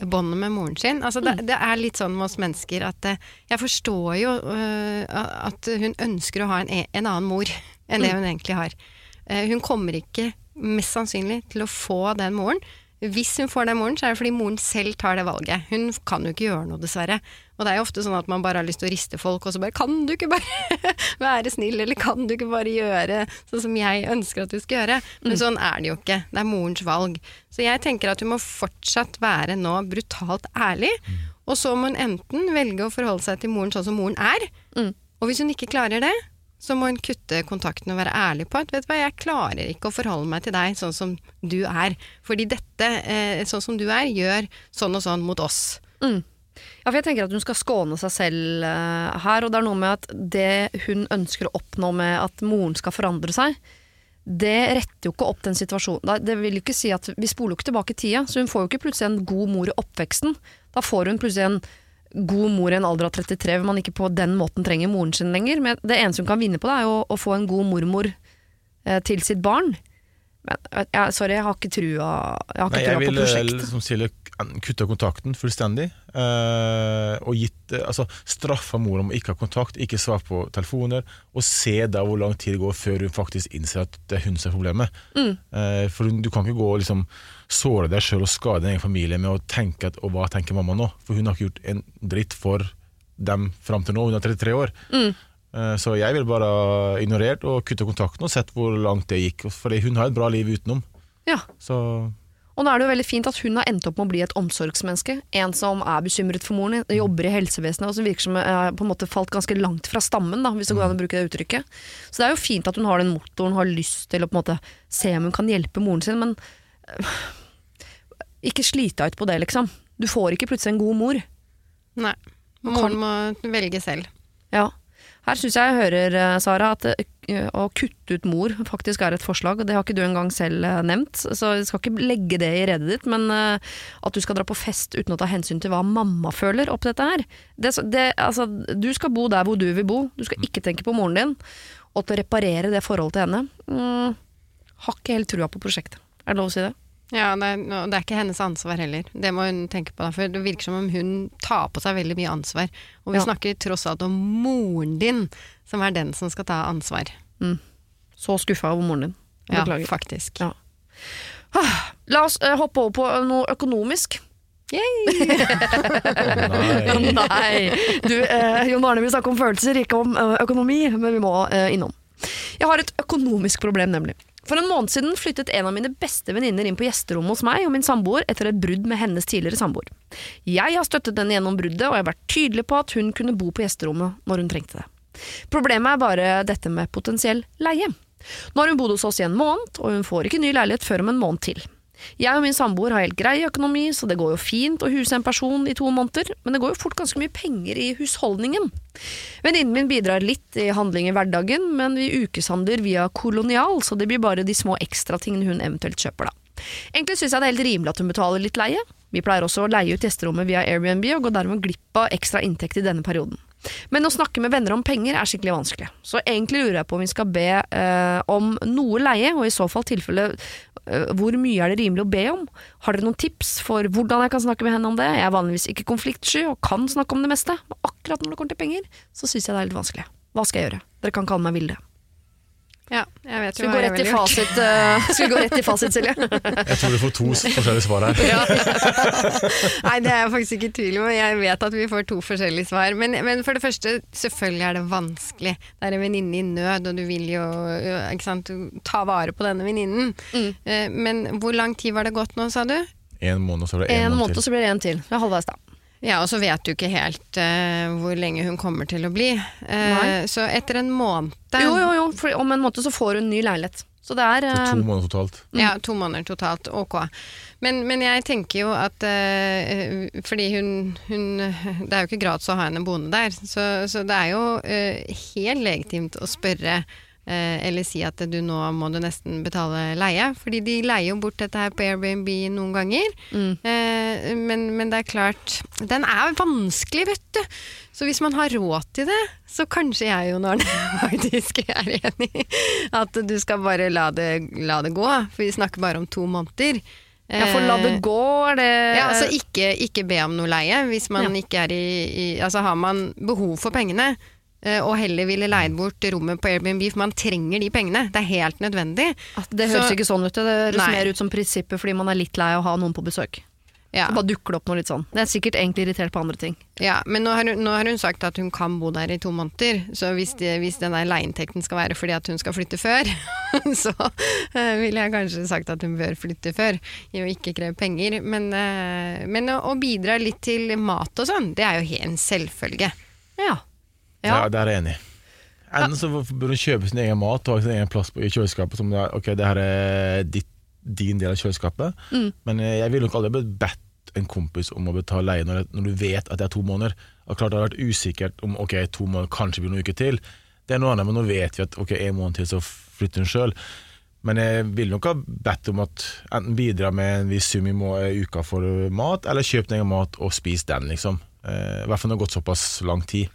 båndet med moren sin. Altså, det, det er litt sånn med oss mennesker at eh, jeg forstår jo uh, at hun ønsker å ha en, e- en annen mor enn det hun egentlig har. Uh, hun kommer ikke mest sannsynlig til å få den moren. Hvis hun får den moren, så er det fordi moren selv tar det valget. Hun kan jo ikke gjøre noe, dessverre. Og det er jo ofte sånn at man bare har lyst til å riste folk, og så bare Kan du ikke bare være snill, eller kan du ikke bare gjøre sånn som jeg ønsker at du skal gjøre? Men sånn er det jo ikke. Det er morens valg. Så jeg tenker at hun må fortsatt være nå brutalt ærlig. Og så må hun enten velge å forholde seg til moren sånn som moren er. Mm. Og hvis hun ikke klarer det, så må hun kutte kontakten og være ærlig på at vet du hva, jeg klarer ikke å forholde meg til deg sånn som du er. Fordi dette, eh, sånn som du er, gjør sånn og sånn mot oss. Mm. Ja, for jeg tenker at hun skal skåne seg selv eh, her, og det er noe med at det hun ønsker å oppnå med at moren skal forandre seg, det retter jo ikke opp den situasjonen. Det vil ikke si at Vi spoler jo ikke tilbake tida, så hun får jo ikke plutselig en god mor i oppveksten. Da får hun plutselig en god mor i en alder av 33, hvor man ikke på den måten trenger moren sin lenger. Men det eneste hun kan vinne på, det er jo å få en god mormor eh, til sitt barn. Men, jeg, sorry, jeg har ikke trua, jeg har ikke Nei, trua jeg på vil prosjektet. som Silje kutta kontakten fullstendig. eh, og gitt, eh, altså, straffa mor om å ikke ha kontakt, ikke svare på telefoner. Og se da hvor lang tid det går før hun faktisk innser at det er hun som er problemet. Mm. Eh, for du kan ikke gå liksom såre deg sjøl og skade din egen familie med å tenke at og hva tenker mamma nå? For hun har ikke gjort en dritt for dem fram til nå. Hun er 33 år. Mm. Eh, Så jeg ville bare ignorert og kutta kontakten og sett hvor langt det gikk. For hun har et bra liv utenom. Ja. Så Og da er det jo veldig fint at hun har endt opp med å bli et omsorgsmenneske. En som er bekymret for moren, jobber i helsevesenet og som virker som er på en måte falt ganske langt fra stammen, da, hvis det går an å bruke det uttrykket. Så det er jo fint at hun har den motoren, har lyst til å på en måte se om hun kan hjelpe moren sin, men øh, ikke slit deg ut på det, liksom. Du får ikke plutselig en god mor. Nei. Moren må velge selv. Ja. Her syns jeg jeg hører, eh, Sara, at eh, å kutte ut mor faktisk er et forslag. Det har ikke du engang selv eh, nevnt, så jeg skal ikke legge det i redet ditt. Men at du skal dra på fest uten å ta hensyn til hva mamma føler opp dette her det, det, altså, Du skal bo der hvor du vil bo. Du skal ikke tenke på moren din. Og til å reparere det forholdet til henne mm, Har ikke helt trua på prosjektet. Er det lov å si det? Ja, det er, det er ikke hennes ansvar heller. Det må hun tenke på. da, For det virker som om hun tar på seg veldig mye ansvar. Og vi Ja. snakker tross alt om moren din, som er den som skal ta ansvar. Så skuffa over moren din. Ja, faktisk. Ja. La oss eh, hoppe over på noe økonomisk. Å nei. Nei! Du, eh, Jon Arne vil snakke om følelser, ikke om eh, økonomi, men vi må eh, innom. Jeg har et økonomisk problem, nemlig. For en måned siden flyttet en av mine beste venninner inn på gjesterommet hos meg og min samboer etter et brudd med hennes tidligere samboer. Jeg har støttet henne gjennom bruddet, og jeg har vært tydelig på at hun kunne bo på gjesterommet når hun trengte det. Problemet er bare dette med potensiell leie. Nå har hun bodd hos oss i en måned, og hun får ikke ny leilighet før om en måned til. Jeg og min samboer har helt grei økonomi, så det går jo fint å huse en person i to måneder, men det går jo fort ganske mye penger i husholdningen. Venninnen min bidrar litt i handling i hverdagen, men vi ukeshandler via Kolonial, så det blir bare de små ekstratingene hun eventuelt kjøper, da. Egentlig syns jeg det er helt rimelig at hun betaler litt leie. Vi pleier også å leie ut gjesterommet via Airbnb og går dermed glipp av ekstra inntekt i denne perioden. Men å snakke med venner om penger er skikkelig vanskelig, så egentlig lurer jeg på om vi skal be eh, om noe leie, og i så fall tilfelle hvor mye er det rimelig å be om? Har dere noen tips for hvordan jeg kan snakke med henne om det? Jeg er vanligvis ikke konfliktsky og kan snakke om det meste, men akkurat når det kommer til penger, så syns jeg det er litt vanskelig. Hva skal jeg gjøre? Dere kan kalle meg Vilde. Ja, jeg vet Skal vi jo gå hva jeg rett i ville gjort. fasit, Skulle skal vi gå rett i fasit Silje? Jeg tror du får to forskjellige svar her. Nei, det er jeg faktisk ikke i tvil om. Jeg vet at vi får to forskjellige svar. Men, men for det første, selvfølgelig er det vanskelig. Det er en venninne i nød, og du vil jo ikke sant, ta vare på denne venninnen. Mm. Eh, Men hvor lang tid var det gått nå, sa du? En måned, så ble det En en måned, til. så blir det en til. Det er halvveis, da. Ja, og så vet du ikke helt uh, hvor lenge hun kommer til å bli. Uh, så etter en måned Jo, jo, jo, for om en måned så får hun ny leilighet. Så det er eh, to måneder totalt. Ja, to måneder totalt. Ok. Men, men jeg tenker jo at eh, Fordi hun, hun Det er jo ikke gratis å ha henne boende der. Så, så det er jo eh, helt legitimt å spørre eh, eller si at du nå må du nesten betale leie. Fordi de leier jo bort dette her på Airbnb noen ganger. mm. Eh, men, men det er klart Den er vanskelig, vet du. Så hvis man har råd til det, så kanskje jeg og Arne faktisk er enig i at du skal bare la det, la det gå. For vi snakker bare om to måneder. Ja, for la det Eh, gå, er det Ja, altså ikke, ikke be om noe leie hvis man Ja. ikke er i, i Altså har man behov for pengene. Eh, Og heller ville leid bort rommet på Airbnb, for man trenger de pengene. Det er helt nødvendig. At det høres Så- ikke sånn ut. Det høres Nei. mer ut som prinsippet fordi man er litt lei av å ha noen på besøk. Ja. Så bare dukker det opp noe litt sånn. Det er sikkert egentlig irritert på andre ting. Ja, men nå har, hun, nå har hun sagt at hun kan bo der i to måneder. Så hvis, de, hvis den der leieinntekten skal være fordi at hun skal flytte før, så uh, ville jeg kanskje sagt at hun bør flytte før, i å ikke kreve penger. Men, uh, men å, å bidra litt til mat og sånn, det er jo helt en selvfølge. Ja. Ja, der er jeg enig. Enten så bør hun kjøpe sin egen mat og ha sin egen plass på, i kjøleskapet. Som er, ok, det her er ditt, din del av kjøleskapet. Mm. Men eh, jeg ville nok aldri bedt en kompis om å betale leie når, når du vet at det er to måneder. Og klart Det har vært usikkert om ok, to måneder kanskje blir noen uker til. Det er noe annet, men nå vet vi at ok, en måned til så flytter hun sjøl. Men jeg ville nok ha bedt om at enten bidra med en viss sum i uka for mat, eller kjøp din egen mat og spis den, liksom. Eh, I hvert fall når det har gått såpass lang tid.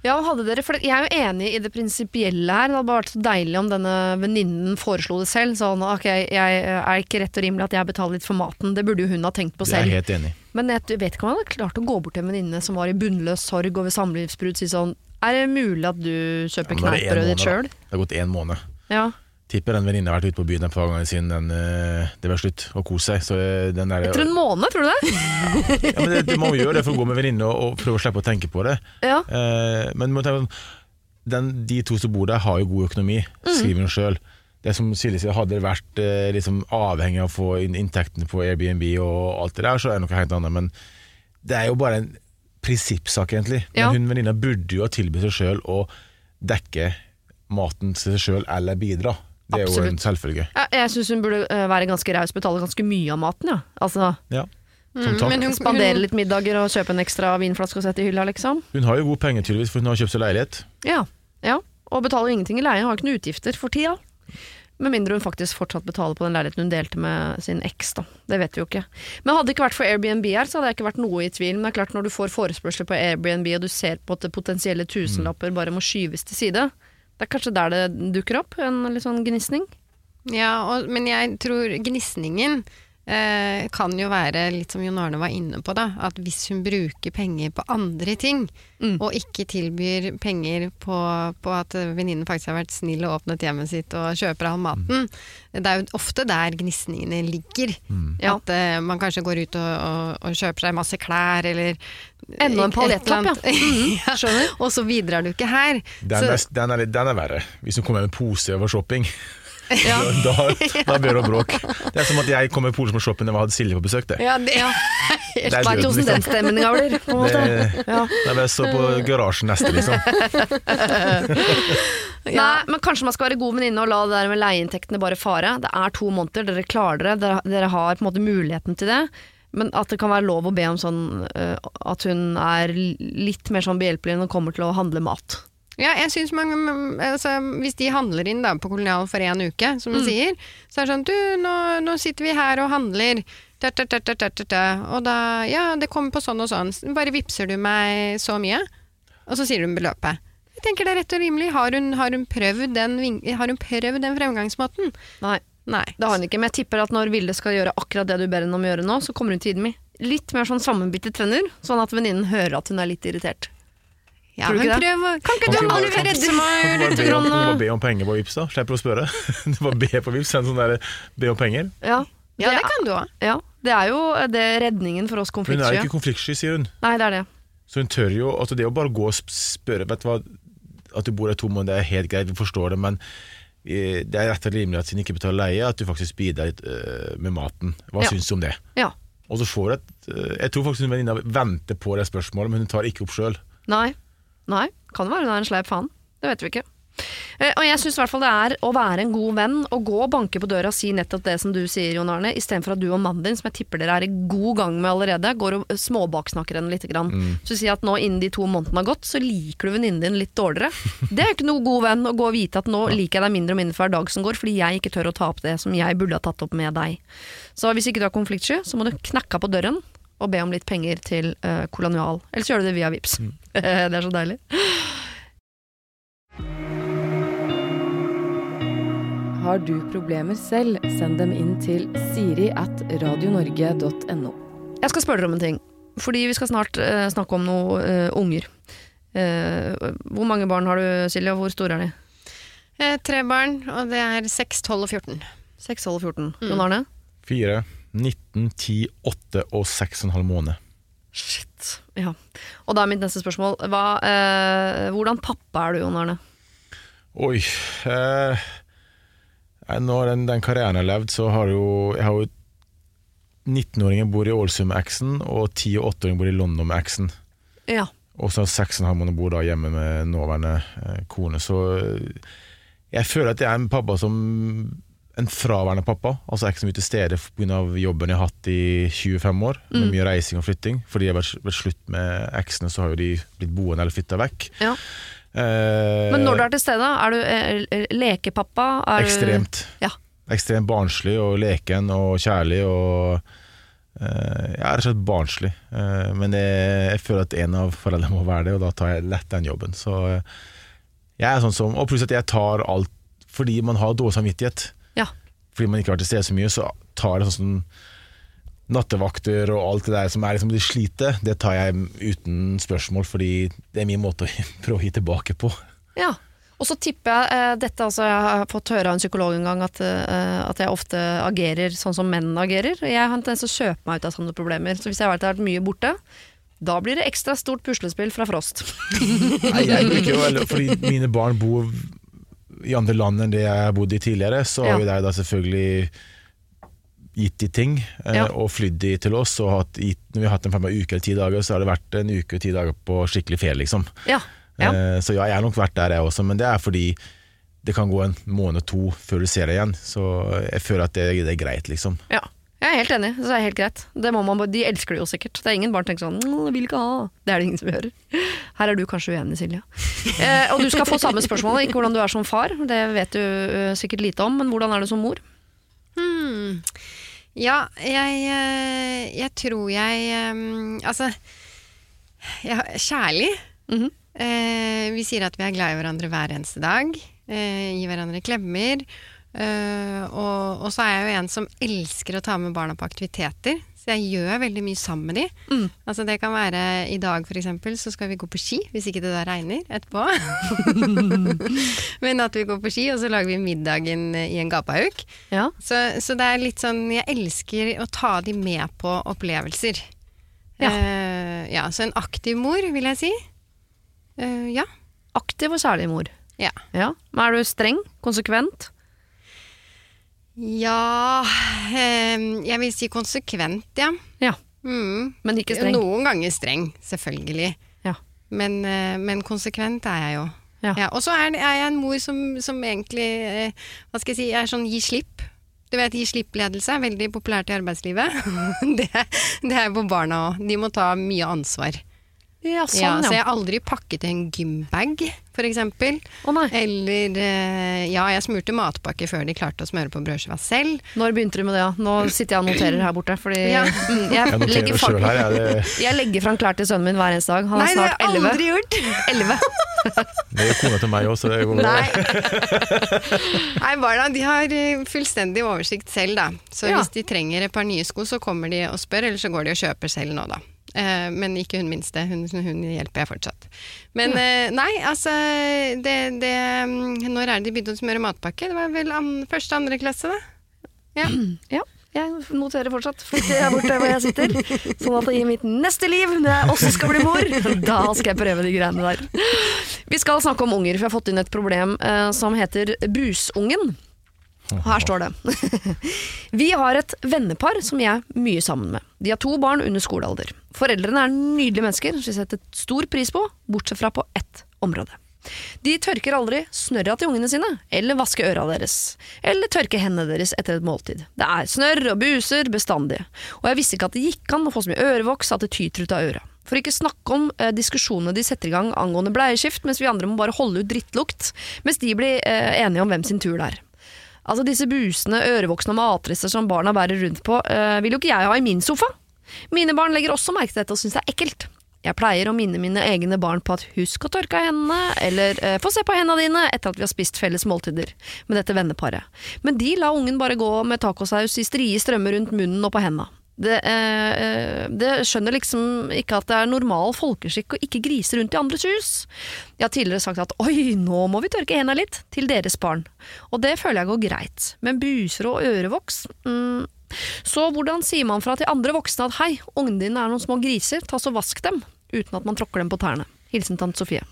Ja, hadde dere, for Jeg er jo enig i det prinsipielle her. Det hadde bare vært så deilig om denne venninnen foreslo det selv. Sånn, ok, jeg er ikke rett og rimelig at jeg betaler litt for maten. Det burde jo hun ha tenkt på er selv. jeg helt enig. Men jeg vet ikke om jeg hadde klart å gå bort til en venninne som var i bunnløs sorg over samlivsbrudd, si sånn Er det mulig at du kjøper Ja, men det er en kneippbrød ditt sjøl? Det har gått én måned. Ja. Tipper den venninne har vært ute på byen et par ganger siden den, eh, det var slutt, og kost seg. Så eh, den der, Etter en måned, tror du det? ja, men det, det må jo gjøre det for å gå med venninne og, og prøve å slippe å tenke på det. Ja. Eh, men den, de to som bor der, har jo god økonomi, skriver hun sjøl. Det som Silje sier, hadde det vært eh, liksom avhengig av å få inn inntektene på Airbnb og alt det der, så er det noe helt annet. Men det er jo bare en prinsippsak, egentlig. Men Ja. hun venninna burde jo ha tilbudt seg sjøl å dekke maten til seg sjøl eller bidra. Det er jo en Absolutt. selvfølge. Ja, jeg syns hun burde eh, være ganske raus, betale ganske mye av maten, ja. Altså Ja. Som Mm, takk. men hun- spandere litt middager og kjøpe en ekstra vinflaske og sette i hylla, liksom. Hun har jo gode penger, tydeligvis, for hun har kjøpt seg leilighet. Ja. ja. Og betaler ingenting i leie, har ikke noen utgifter for tida. Med mindre hun faktisk fortsatt betaler på den leiligheten hun delte med sin eks, da. Det vet vi jo ikke. Men hadde det ikke vært for Airbnb her, så hadde jeg ikke vært noe i tvil. Men det er klart, når du får forespørsler på Airbnb, og du ser på at det potensielle tusenlapper bare må skyves til side, det er kanskje der det dukker opp, en litt sånn gnisning. Ja, og, men jeg tror gnisningen eh, kan jo være litt som Jon Arne var inne på, da. At hvis hun bruker penger på andre ting, Mm. og ikke tilbyr penger på, på at venninnen faktisk har vært snill og åpnet hjemmet sitt og kjøper all maten, det er jo ofte der gnisningene ligger. Mm. At eh, man kanskje går ut og, og, og kjøper seg masse klær, eller Enda en annet. ja. Skjønner. Og så bidrar du ikke her. Den, Så- er, den, er, den er verre. Hvis du kommer med en pose over shopping, Ja. da, da blir det bråk. Det er som at jeg kom med på shopping da jeg hadde Silje på besøk. Det. Ja, det, ja. Det er døden, åssen den stemmen, gavler? På en måte. Det- Ja. Stå på garasjen neste, liksom. Nei, men kanskje man skal være god venninne og la det der med leieinntektene bare fare. Det er to måneder, dere klarer det, dere, dere har på en måte muligheten til det. Men at det kan være lov å be om sånn eh, at hun er litt mer sånn behjelpelig når det kommer til å handle mat. Ja, jeg synes man, altså, Hvis de handler inn da, på Kolonial for én uke, som du sier, så er det sånn Du, nå, nå sitter vi her og handler. Da, da, da. Og da Ja, det kommer på sånn og sånn. Bare vippser du meg så mye? Og så sier hun beløpet. Jeg tenker det er rett og rimelig. Har hun, har hun, prøvd, den, har hun prøvd den fremgangsmåten? Nei, Nei. det har hun ikke. Men jeg tipper at når Vilde skal gjøre akkurat det du ber henne om å gjøre nå, så kommer hun til å gi dem i litt mer sånn sammenbitte tenner, sånn at venninnen hører at hun er litt irritert. Ja, Tror du ikke det? prøv Kan ikke du aldri redde meg litt grann, kan du eh? bare be om penger på Vipps, da? Slipper å spørre. Du bare be på Vipps, send sånn der be om penger. Ja, Ja, det kan du òg. ja, det er jo det redningen for oss konfliktsky. hun er jo ikke konfliktsky, sier hun. Nei, det er det. Så hun tør jo altså Det å bare gå og spørre Vet du hva, At du bor her to måneder, det er helt greit, vi forstår det, men eh, det er rett og rimelig at siden ikke betaler leie, at du faktisk bidrar litt eh, med maten. Hva Ja. syns du om det? Ja. Og så får du et eh, Jeg tror faktisk hun venninna venter på det spørsmålet, men hun tar ikke opp sjøl. Nei. Kan det være hun er en sleip faen. Det vet vi ikke. Eh, og jeg syns i hvert fall det er å være en god venn og gå og banke på døra og si nettopp det som du sier, Jon Arne, istedenfor at du og mannen din, som jeg tipper dere er i god gang med allerede, går og småbaksnakker henne litt. Grann. Så si at nå innen de to månedene har gått, så liker du venninnen din litt dårligere. Det er jo ikke noe god venn å gå og vite at nå liker jeg deg mindre og mindre for hver dag som går, fordi jeg ikke tør å ta opp det som jeg burde ha tatt opp med deg. Så hvis ikke du er konfliktsky, så må du knakke på døren og be om litt penger til uh, kolonial. Ellers gjør du det via Vips. det er så deilig. Har du problemer selv, send dem inn til siri at radionorge.no. Jeg skal spørre dere om en ting. Fordi vi skal snart uh, snakke om noen uh, unger. Uh, hvor mange barn har du, Silje, og hvor store er de? Eh, tre barn, og det er 6, 12 og 14. 6, 12 og 14. Jon Arne? 4, 19, 10, 8 og 6,5 måneder. Shit. Ja. Og da er mitt neste spørsmål. Hva, eh, hvordan pappa er du, Jon Arne? Oi eh, nei, Nå den, den karrieren jeg har levd, så har jo Jeg har jo 19-åringen bor i Ålesund med eksen, og 10- og 8-åringen bor i London med eksen. Ja. Og så 6,5 måneder bor da hjemme med nåværende eh, kone. Så eh, jeg føler at jeg er en pappa som En fraværende pappa. Altså jeg er ikke så mye til stede pga. jobben jeg har hatt i 25 år, med mye reising og flytting. Fordi jeg har vært, slutt med eksene, så har jo de blitt boende eller flytta vekk. ja. Eh, Men når du er til stede, er du eh, lekepappa? Er Ekstremt. Du, ja. Ekstremt barnslig og leken og kjærlig og eh, Jeg er rett og slett barnslig. Eh, men jeg, jeg føler at en av foreldrene må være det, og da tar jeg lett den jobben. Så eh, jeg er sånn som Og pluss at jeg tar alt fordi man har dårlig samvittighet. Fordi man ikke har vært til stede så mye, så tar det sånn nattevakter og alt det der som er liksom det slite, det tar jeg uten spørsmål, fordi det er min måte å prøve å gi tilbake på. Ja. Og så tipper jeg eh, dette altså, Jeg har fått høre av en psykolog en gang at, eh, at jeg ofte agerer sånn som menn agerer. Jeg har en tendens til å kjøpe meg ut av sånne problemer. Så hvis jeg har vært mye borte, da blir det ekstra stort puslespill fra Frost. Nei, jeg bruker jo, fordi mine barn bor i andre land enn det jeg har bodd i tidligere, så har Ja. jo de da selvfølgelig gitt de ting, eh, Ja. og flydd de til oss. Og hatt, gitt, når vi har hatt en fem uke eller ti dager, så har det vært en uke og ti dager på skikkelig ferie, liksom. Ja. ja. Eh, så ja, jeg har nok vært der jeg også, men det er fordi det kan gå en måned to før du ser det igjen. Så jeg føler at det, det er greit, liksom. ja. Jeg er helt enig. Så det er helt greit. Det må man, de elsker det jo sikkert. Det er ingen barn tenker sånn «Åh, vil ikke ha'. Det er det ingen som gjør. Her er du kanskje uenig, Silje. Eh, og du skal få samme spørsmål, ikke hvordan du er som far. Det vet du uh, sikkert lite om, men hvordan er du som mor? Hmm. Ja, jeg, eh, jeg tror jeg um, Altså jeg, Kjærlig. Mhm. Eh, vi sier at vi er glad i hverandre hver eneste dag. Eh, gir hverandre klemmer. Eh, og, og så er jeg jo en som elsker å ta med barna på aktiviteter. Så jeg gjør veldig mye sammen med de. Mm. Altså det kan være i dag eksempel, så skal vi gå på ski, hvis ikke det da regner etterpå. Men at vi går på ski, og så lager vi middagen i en gapahauk. Ja. Så, så det er litt sånn Jeg elsker å ta de med på opplevelser. Ja. Uh, ja så en aktiv mor, vil jeg si. Uh, ja. Aktiv og kjærlig mor. Ja. Ja. Men er du streng? Konsekvent? Ja eh, Jeg vil si konsekvent, ja. Ja. Mm. Men ikke streng? Noen ganger streng, selvfølgelig. Ja. Men, eh, men konsekvent er jeg jo. Ja. Og så er, er jeg en mor som, som egentlig eh, Hva skal jeg si, er sånn gi slipp. Du vet, Gi slipp-ledelse er veldig populært i arbeidslivet. det, det er på barna òg. De må ta mye ansvar. Ja, ja, ja. så jeg har aldri pakket en gymbag, for eksempel. Nei. Eller eh, ja, jeg smurte matpakke før de klarte å smøre på brødskiva selv. Når begynte du med det? Ja? Nå sitter jeg og noterer her borte. Fordi Ja. mm, jeg, Jeg legger fra, her. Jeg, det, jeg legger fram klær til sønnen min hver eneste dag. Han er Nei, det har snart jeg 11. aldri gjort! 11. det er kona til meg òg, så det går bra. Nei. Nei, barna de har eh, fullstendig oversikt selv, da. Så Ja. hvis de trenger et par nye sko, så kommer de og spør, eller så går de og kjøper selv nå, da. Eh, men ikke hun minste, hun, hun hjelper jeg fortsatt. Men ja. nei, altså det, det, mm, Når er det de begynte å smøre matpakke? Det var vel an, første andre klasse, da? Ja. Ja, jeg noterer fortsatt. For jeg er borte hvor jeg sitter. Sånn at i mitt neste liv, når jeg også skal bli mor, da skal jeg prøve de greiene der. Vi skal snakke om unger, for jeg har fått inn et problem eh, som heter busungen. Og her står det. Vi har et vennepar som jeg er mye sammen med. De har to barn under skolealder. Foreldrene er nydelige mennesker som vi setter stor pris på, bortsett fra på ett område. De tørker aldri snørra til ungene sine, eller vasker øra deres, eller tørker hendene deres etter et måltid. Det er snørr og buser bestandig, og jeg visste ikke at det gikk an å få så mye ørevoks at det tyter ut av øra. For ikke snakke om eh, diskusjonene de setter i gang angående bleieskift, mens vi andre må bare holde ut drittlukt, mens de blir eh, enige om hvem sin tur det er. Altså Disse busene, ørevoksne og matrister som barna bærer rundt på, eh, vil jo ikke jeg ha i min sofa. Mine barn legger også merke til dette og syns det er ekkelt. Jeg pleier å minne mine egne barn på at husk å tørke av hendene, eller eh, få se på hendene dine etter at vi har spist felles måltider med dette venneparet. Men de la ungen bare gå med tacosaus i strie strømmer rundt munnen og på hendene. Det, eh, eh, det skjønner liksom ikke at det er normal folkeskikk å ikke grise rundt i andres hus. Jeg har tidligere sagt at oi, nå må vi tørke hendene litt, til deres barn. Og det føler jeg går greit. Men buser og ørevoks mm. Så hvordan sier man fra til andre voksne at hei, ungene dine er noen små griser, ta så vask dem, uten at man tråkker dem på tærne. Hilsen tante Sofie.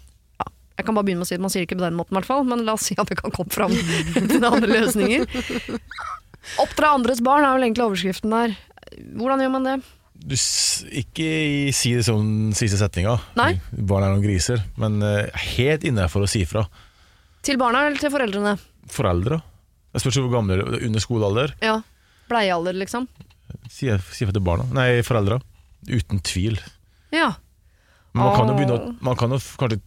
Jeg kan bare begynne med å si at man sier det ikke på den måten, i hvert fall, men la oss si at det kan komme fram til andre løsninger. Oppdra andres barn er vel egentlig overskriften der. Hvordan gjør man det? Du, ikke si det som siste setninga. Barn er noen griser. Men eh, helt innafor å si fra. Til barna eller til foreldrene? Foreldre. Jeg spørs hvor gamle er. Under skolealder. Ja. Bleiealder, liksom? Si fra til barna. Nei, foreldre. Uten tvil. Ja. Men man kan jo begynne å Man kan jo kanskje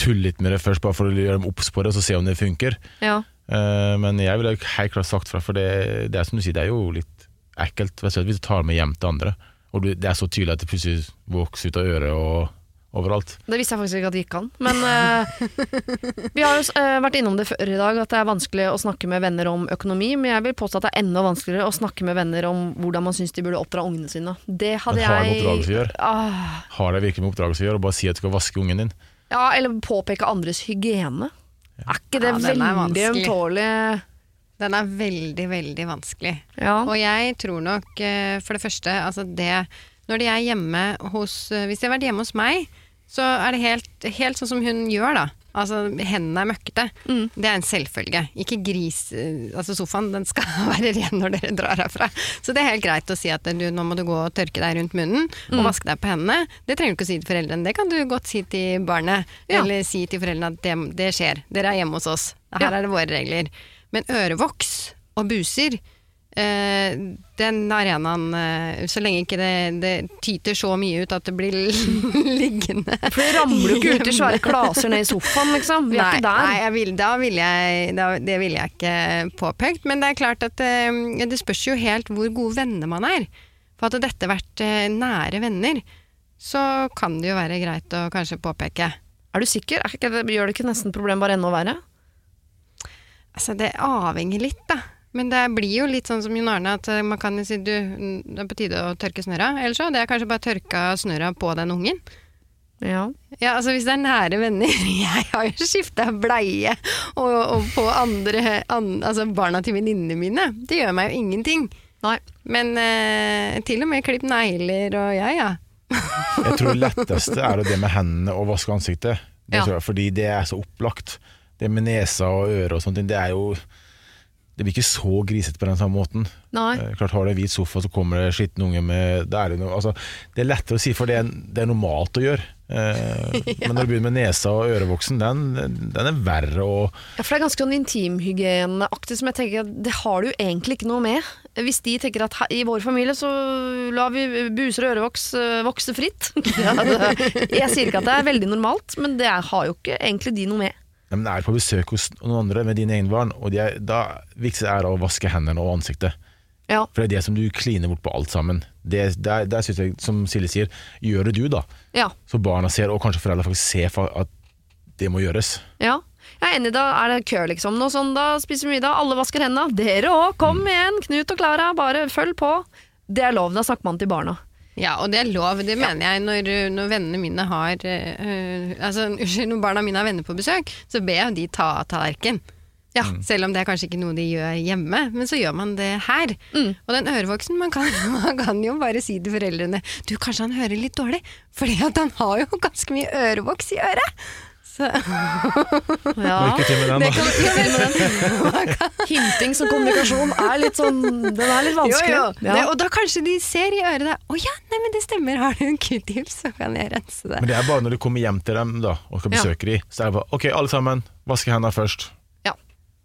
tulle litt med det først, bare for å gjøre dem obs på det, og så se om det funker. ja. Eh, men jeg ville helt klart sagt fra, for det, det er som du sier, det er jo litt ekkelt Spesielt hvis du tar med hjem til andre. Og det er så tydelig at det plutselig vokser ut av øret og overalt. Det visste jeg faktisk ikke at det gikk an. Men uh, vi har jo uh, vært innom det før i dag, at det er vanskelig å snakke med venner om økonomi. Men jeg vil påstå at det er enda vanskeligere å snakke med venner om hvordan man syns de burde oppdra ungene sine. Det hadde Men har det jeg oppdragelse å gjøre? Ah, Har det virkelig med oppdragelse å gjøre, og bare si at du skal vaske ungen din? ja, eller påpeke andres hygiene. Er ikke det Ja, veldig ømtålig? Den er veldig, veldig vanskelig. Ja. Og jeg tror nok, eh, for det første, altså det Når de er hjemme hos eh, Hvis de har vært hjemme hos meg, så er det helt, helt sånn som hun gjør, da. Altså, hendene er møkkete. Mm. Det er en selvfølge. Ikke gris eh, Altså, sofaen den skal være ren når dere drar herfra. Så det er helt greit å si at du, nå må du gå og tørke deg rundt munnen Mm. og vaske deg på hendene. Det trenger du ikke å si til foreldrene. Det kan du godt si til barnet. Ja. Eller si til foreldrene at det, det skjer. Dere er hjemme hos oss. Her Ja. er det våre regler. Men ørevoks og buser Eh, den arenaen, eh, så lenge ikke det, det tyter så mye ut at det blir liggende For det ramler jo ikke ut i svære klaser ned i sofaen, liksom. Vi er nei, ikke der. Nei, vil, da vil jeg, da, det ville jeg ikke påpekt. Men det er klart at eh, det spørs jo helt hvor gode venner man er. For hadde dette vært eh, nære venner, så kan det jo være greit å kanskje påpeke. Er du sikker? Er det, gjør det ikke nesten problemet bare enda verre? Altså, det avhenger litt, da. Men det blir jo litt sånn som Jon Arne, at eh, man kan jo si du, det er på tide å tørke snørra. Eller så, det er kanskje bare tørka snørra på den ungen. Ja. Ja, altså hvis det er nære venner Jeg har jo skifta bleie og, og på andre an, Altså barna til venninnene mine. Det gjør meg jo ingenting. Nei. Men eh, til og med klipp negler og ja, ja. Jeg tror det letteste er det med hendene og vaske ansiktet. Det Ja. tror jeg, fordi det er så opplagt. Det med nesa og øre og sånne ting, det er jo Det blir ikke så grisete på den samme måten. Nei. Eh, klart Har du en hvit sofa, så kommer det skitne unge med Det er, noe, altså, det er lettere å si, for det er, det er normalt å gjøre. Eh, Men når du begynner med nesa og ørevoksen, den, den er verre å Ja, for det er ganske sånn intimhygieneaktig som jeg tenker at det har du egentlig ikke noe med. Hvis de tenker at i vår familie så lar vi buser og ørevoks eh, vokse fritt. Ja, jeg sier ikke at det er veldig normalt, men det har jo ikke egentlig de noe med. Nei, men er på besøk hos noen andre med dine egne barn, og de er, da viktigste er å vaske hendene og ansiktet. Ja, For det er det som du kliner bort på alt sammen. Det, der, der synes jeg, som Silje sier, gjør det du, da. ja, Så barna ser, og kanskje foreldre faktisk ser at det må gjøres. ja. Jeg er enig, da er det kø, liksom. Noe sånn, da spiser vi middag, alle vasker hendene. Dere òg, kom igjen! Knut og Klara, bare følg på. Det er lov, da snakker man til barna. Ja, og det er lov. Det mener jeg når, når vennene mine har eh, eh, Altså, unnskyld, når barna mine har venner på besøk, så ber jeg de ta av tallerken. Ja. Selv om det er kanskje ikke noe de gjør hjemme, men så gjør man det her. Og den ørevoksen, man kan, man kan jo bare si til foreldrene Du, kanskje han hører litt dårlig, fordi at han har jo ganske mye ørevoks i øret. Så, Ja. Lykke til med den, da. kan, ja, med den. Hinting som kommunikasjon er litt sånn Den er litt vanskelig. Jo, jo. Ja. Det, og da kanskje de ser i øret der Å ja, nei, men det stemmer, har du en q-tips, så kan jeg rense det. Men det er bare når du kommer hjem til dem da, og skal Ja. dem, så er det bare ok, alle sammen, vaske hendene først.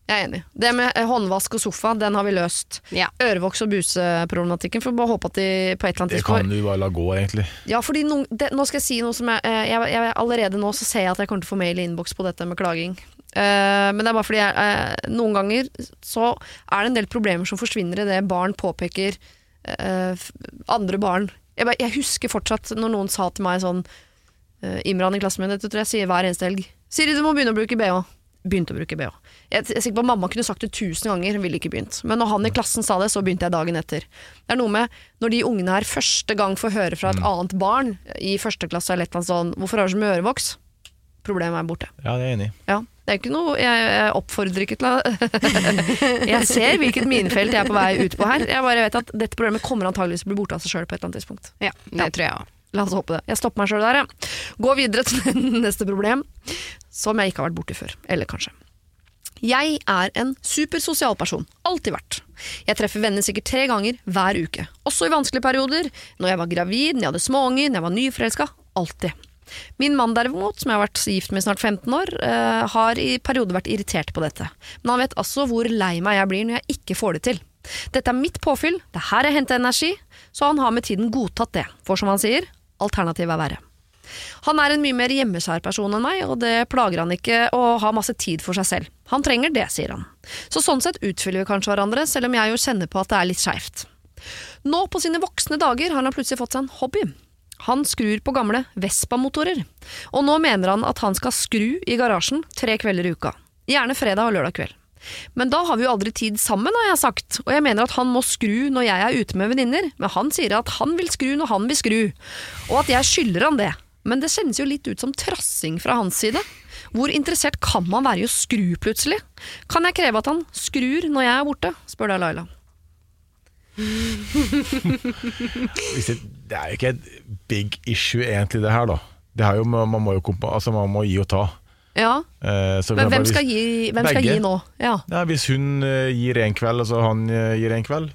Ja, jeg er enig. Det med eh, håndvask og sofa, den har vi løst. Ja. Ørevoks- og buseproblematikken, får bare håpe at de på et eller annet Det kan du bare la gå, egentlig. Ja, fordi noen, det, nå skal jeg si noe som jeg, eh, jeg, jeg Allerede nå så ser jeg at jeg kommer til å få mail i innboks på dette med klaging. Uh, men det er bare fordi jeg, uh, noen ganger så er det en del problemer som forsvinner i det barn påpeker uh, f- andre barn. Jeg, bare, jeg husker fortsatt når noen sa til meg sånn Imran i klassen min, dette tror jeg sier hver eneste helg. Siri, du må begynne å bruke BH. Begynte å bruke BH. Jeg, jeg er sikker på at Mamma kunne sagt det tusen ganger, hun ville ikke begynt. Men når han i klassen sa det, så begynte jeg dagen etter. Det er noe med når de ungene her første gang får høre fra et annet barn i første klasse eller annet sånn 'Hvorfor har du så mye ørevoks?' Problemet er borte. Ja, det er jeg enig i. Ja, det er ikke noe Jeg, jeg oppfordrer ikke til å Jeg ser hvilket minefelt jeg er på vei ut på her. Jeg bare vet at dette problemet kommer antageligvis til å bli borte av seg sjøl på et eller annet tidspunkt. Ja, det tror jeg også. La oss håpe det. Jeg stopper meg sjøl der, jeg. Gå videre til neste problem, som jeg ikke har vært borti før. Eller kanskje. Jeg er en supersosial person. Alltid vært. Jeg treffer venner sikkert tre ganger hver uke. Også i vanskelige perioder. Når jeg var gravid, når jeg hadde småunger, når jeg var nyforelska. Alltid. Min mann derimot, som jeg har vært gift med i snart 15 år, eh, har i perioder vært irritert på dette. Men han vet altså hvor lei meg jeg blir når jeg ikke får det til. Dette er mitt påfyll, det er her jeg henter energi, så han har med tiden godtatt det. For som han sier, alternativet er verre. Han er en mye mer hjemmeskjær person enn meg, og det plager han ikke å ha masse tid for seg selv. Han trenger det, sier han. Så sånn sett utfyller vi kanskje hverandre, selv om jeg jo kjenner på at det er litt skeivt. Nå på sine voksne dager har han plutselig fått seg en hobby. Han skrur på gamle Vespa-motorer, og nå mener han at han skal skru i garasjen tre kvelder i uka. Gjerne fredag og lørdag kveld. Men da har vi jo aldri tid sammen, har jeg sagt, og jeg mener at han må skru når jeg er ute med venninner, men han sier at han vil skru når han vil skru, og at jeg skylder han det. Men det kjennes jo litt ut som trassing fra hans side. Hvor interessert kan man være i å skru plutselig? Kan jeg kreve at han skrur når jeg er borte? spør da Laila. Det, er jo ikke et big issue egentlig det her da det er jo, man, må jo altså man må gi og ta Ja, Eh, men hvem skal gi, hvem skal gi nå? Ja. ja, hvis hun eh, gir en kveld Og så han eh, gir en kveld